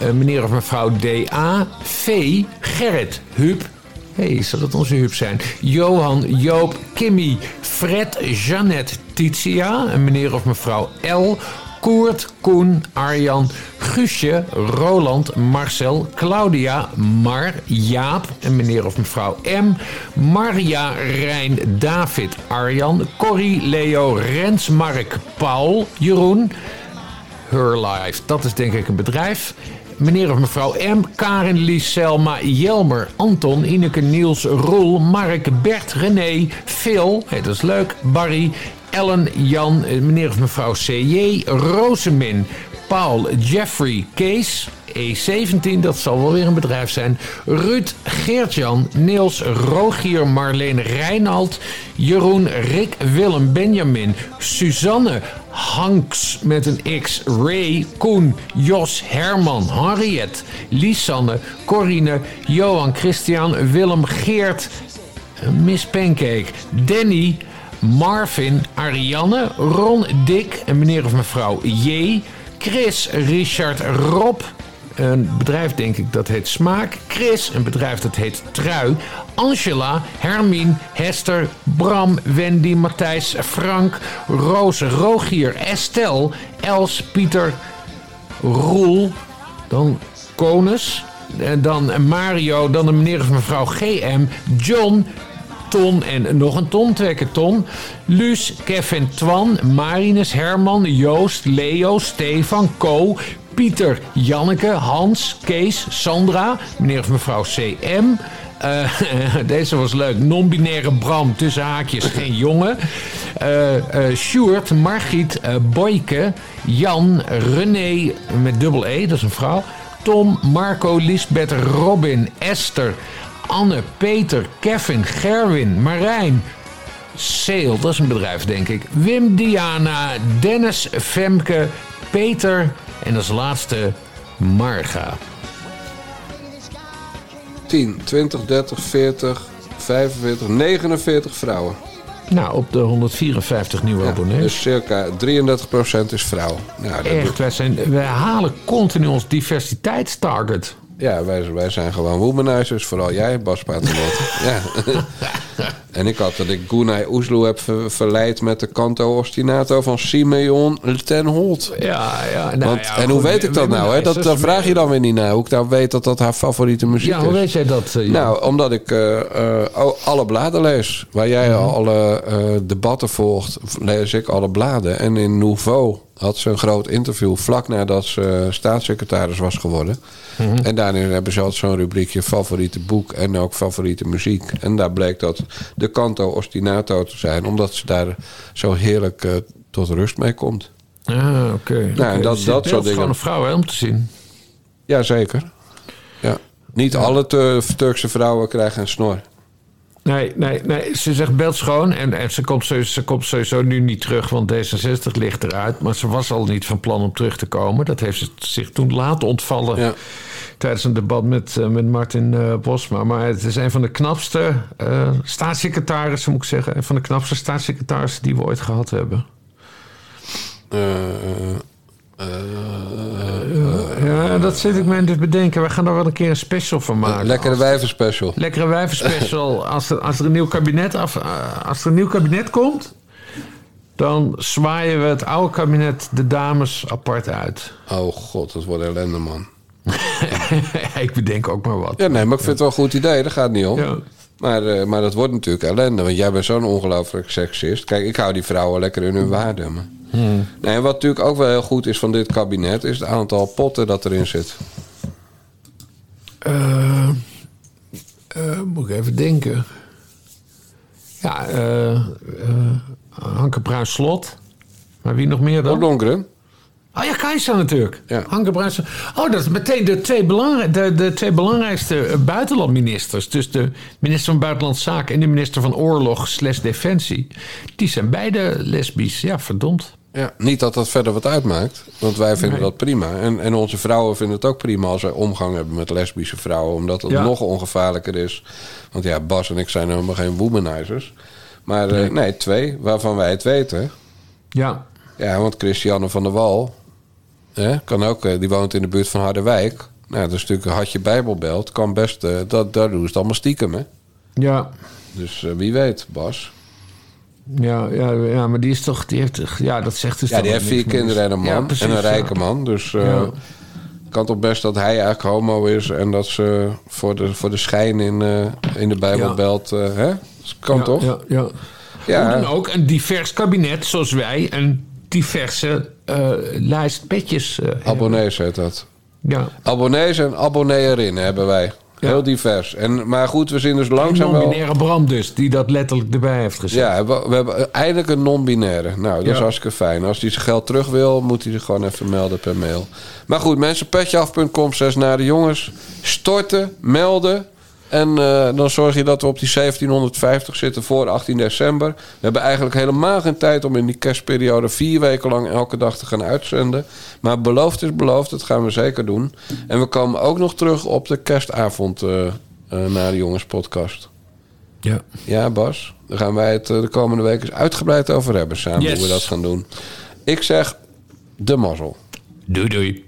eh, meneer of mevrouw D.A., V, Gerrit, Huub. Hé, hey, zal dat onze Huub zijn? Johan, Joop, Kimmy, Fred, Jeannette, Titia, en meneer of mevrouw L, Koert, Koen, Arjan, Guusje, Roland, Marcel, Claudia, Mar, Jaap en meneer of mevrouw M, Maria, Rijn, David, Arjan, Corrie, Leo, Rens, Mark, Paul, Jeroen, Her Life, dat is denk ik een bedrijf. Meneer of mevrouw M, Karin, Lies, Selma, Jelmer, Anton, Ineke, Niels, Roel, Mark, Bert, René, Phil, hey, dat is leuk, Barry, Ellen, Jan, eh, meneer of mevrouw C.J., Rosemin, Paul, Jeffrey, Kees, E17, dat zal wel weer een bedrijf zijn. Ruud, Geertjan, Niels, Rogier, Marleen, Reinald, Jeroen, Rick, Willem, Benjamin, Suzanne, Hanks met een X, Ray, Koen, Jos, Herman, Henriette, Lisanne, Corine, Johan, Christian, Willem, Geert, Miss Pancake, Danny, Marvin, Ariane, Ron, Dick en meneer of mevrouw J. Chris, Richard, Rob. Een bedrijf denk ik dat heet Smaak. Chris, een bedrijf dat heet Trui. Angela, Hermine, Hester, Bram, Wendy, Matthijs, Frank, Roos, Rogier, Estelle, Els, Pieter, Roel, dan Konus, en dan Mario, dan de meneer of mevrouw GM, John, Ton en nog een ton, twee keer Ton. Luus, Kevin, Twan, Marinus, Herman, Joost, Leo, Stefan, Co, Pieter, Janneke, Hans, Kees, Sandra, meneer of mevrouw CM. Eh, deze was leuk. Non-binaire Bram, tussen haakjes, geen jongen. Eh eh Sjoerd, Margriet, Boyke, Jan, René met dubbel E, dat is een vrouw. Tom, Marco, Lisbeth, Robin, Esther, Anne, Peter, Kevin, Gerwin, Marijn. Seel, dat is een bedrijf denk ik. Wim, Diana, Dennis, Femke, Peter en als laatste Marga. 10, 20, 30, 40, 45, 49 vrouwen. Nou, op de 154 nieuwe Ja, abonnees. dus circa 33% is vrouw. Nou, dat Echt, wij, zijn, wij halen continu ons diversiteitstarget. Ja, wij, wij zijn gewoon womanizers. Vooral jij, Bas Paternotte. ja. en ik had dat ik Gunay Oesloe heb ver- verleid met de canto ostinato van Simeon ten Holt. Ja, ja. Nou, Want, ja, en hoe weet ik dat nou? Hè? Dat, daar vraag je dan weer niet naar. Hoe ik nou weet dat dat haar favoriete muziek Ja, hoe is. weet jij dat? eh? Nou, omdat ik eh, eh, alle bladen lees. Waar jij Mhm. alle debatten volgt, lees ik alle bladen. En in Nouveau had ze een groot interview vlak nadat ze staatssecretaris was geworden. Mhm. En daarin hebben ze altijd zo'n rubriekje favoriete boek en ook favoriete muziek. En daar bleek dat de Canto Ostinato te zijn, omdat ze daar zo heerlijk eh, tot rust mee komt. Ah, oké. Nou, en dat, dus dat soort dingen. van een vrouw hè, om te zien. Jazeker. Ja. Niet alle Tur- Turkse vrouwen krijgen een snor. Nee, nee, nee. Ze zegt beeldschoon. En, en ze, komt sowieso, ze komt sowieso nu niet terug, want D66 ligt eruit. Maar ze was al niet van plan om terug te komen. Dat heeft ze zich toen laten ontvallen. Tijdens een debat met, eh, met Martin eh, Bosma. Maar het is een van de knapste eh, staatssecretarissen, moet ik zeggen. Een van de knapste staatssecretarissen die we ooit gehad hebben. Ja, dat zit ik me dus bedenken. We gaan er wel een keer een special van maken. Lekkere wijvenspecial. Lekkere wijvenspecial. Als er, als er een nieuw kabinet af, eh, als er een nieuw kabinet komt, dan zwaaien we het oude kabinet de dames apart uit. Oh god, dat wordt ellende, man. ik bedenk ook maar wat. Ja, nee, maar ik vind het wel een goed idee. Daar gaat niet om. Maar, eh, maar dat wordt natuurlijk ellende. Want jij bent zo'n ongelooflijk seksist. Kijk, ik hou die vrouwen lekker in hun waarde. maar- Hmm. Nee, wat natuurlijk ook wel heel goed is van dit kabinet... is het aantal potten dat erin zit. Eh, eh, moet ik even denken. Ja, eh Hanke Bruin Slot. Maar wie nog meer dan? Ollongren. Oh ja, Kajsa natuurlijk. Hanke Bruin Slot. Oh, dat is meteen de twee, belangrij de, de twee belangrijkste buitenlandministers. Dus de minister van Buitenlandse Zaken en de minister van Oorlog slash Defensie. Die zijn beide lesbisch. Ja, verdomd. Ja, niet dat dat verder wat uitmaakt. Want wij vinden Nee. dat prima. En, en onze vrouwen vinden het ook prima als wij omgang hebben met lesbische vrouwen. Omdat het Ja. nog ongevaarlijker is. Want ja, Bas en ik zijn helemaal geen womanizers. Maar eh, nee. twee, waarvan wij het weten. Ja. Ja, want Christiane van der Wal... Hè, kan ook, eh, die woont in de buurt van Harderwijk. Nou, dat is natuurlijk een hartje bijbelbelt. Kan best, eh, dat, daar doen ze het allemaal stiekem, hè? Ja. Dus wie weet, Bas. Ja, ja, ja, maar die is toch... Die heeft, ja, dat zegt dus Ja, die heeft vier kinderen en een man. Ja, precies, en een rijke ja. man. Dus eh Ja. kan toch best dat hij eigenlijk homo is... en dat ze voor de, voor de schijn in, eh, in de Bijbelbelt... eh, hè? Dat kan toch? Ja, ja. Ja. Dan ook, een divers kabinet zoals wij een diverse eh, lijst petjes eh, hebben. Abonnees heet dat. Ja. Abonnees en abonneerin hebben wij. Heel divers. En, maar goed, we zien dus langzaam wel... Non-binaire Bram dus, die dat letterlijk erbij heeft gezet. Ja, we, we hebben eindelijk een non-binaire. Nou, dat is hartstikke fijn. Als hij zijn geld terug wil, moet hij zich gewoon even melden per mail. Maar goed, mensen, petjeaf.com, zes naar de jongens. Storten, melden. En eh, dan zorg je dat we op die 1750 zitten voor 18 december. We hebben eigenlijk helemaal geen tijd om in die kerstperiode vier weken lang elke dag te gaan uitzenden. Maar beloofd is beloofd, dat gaan we zeker doen. En we komen ook nog terug op de kerstavond eh, naar de jongens podcast. Ja. Ja, Bas. Daar gaan wij het de komende week eens uitgebreid over hebben samen Yes. hoe we dat gaan doen. Ik zeg de mazzel. Doei doei.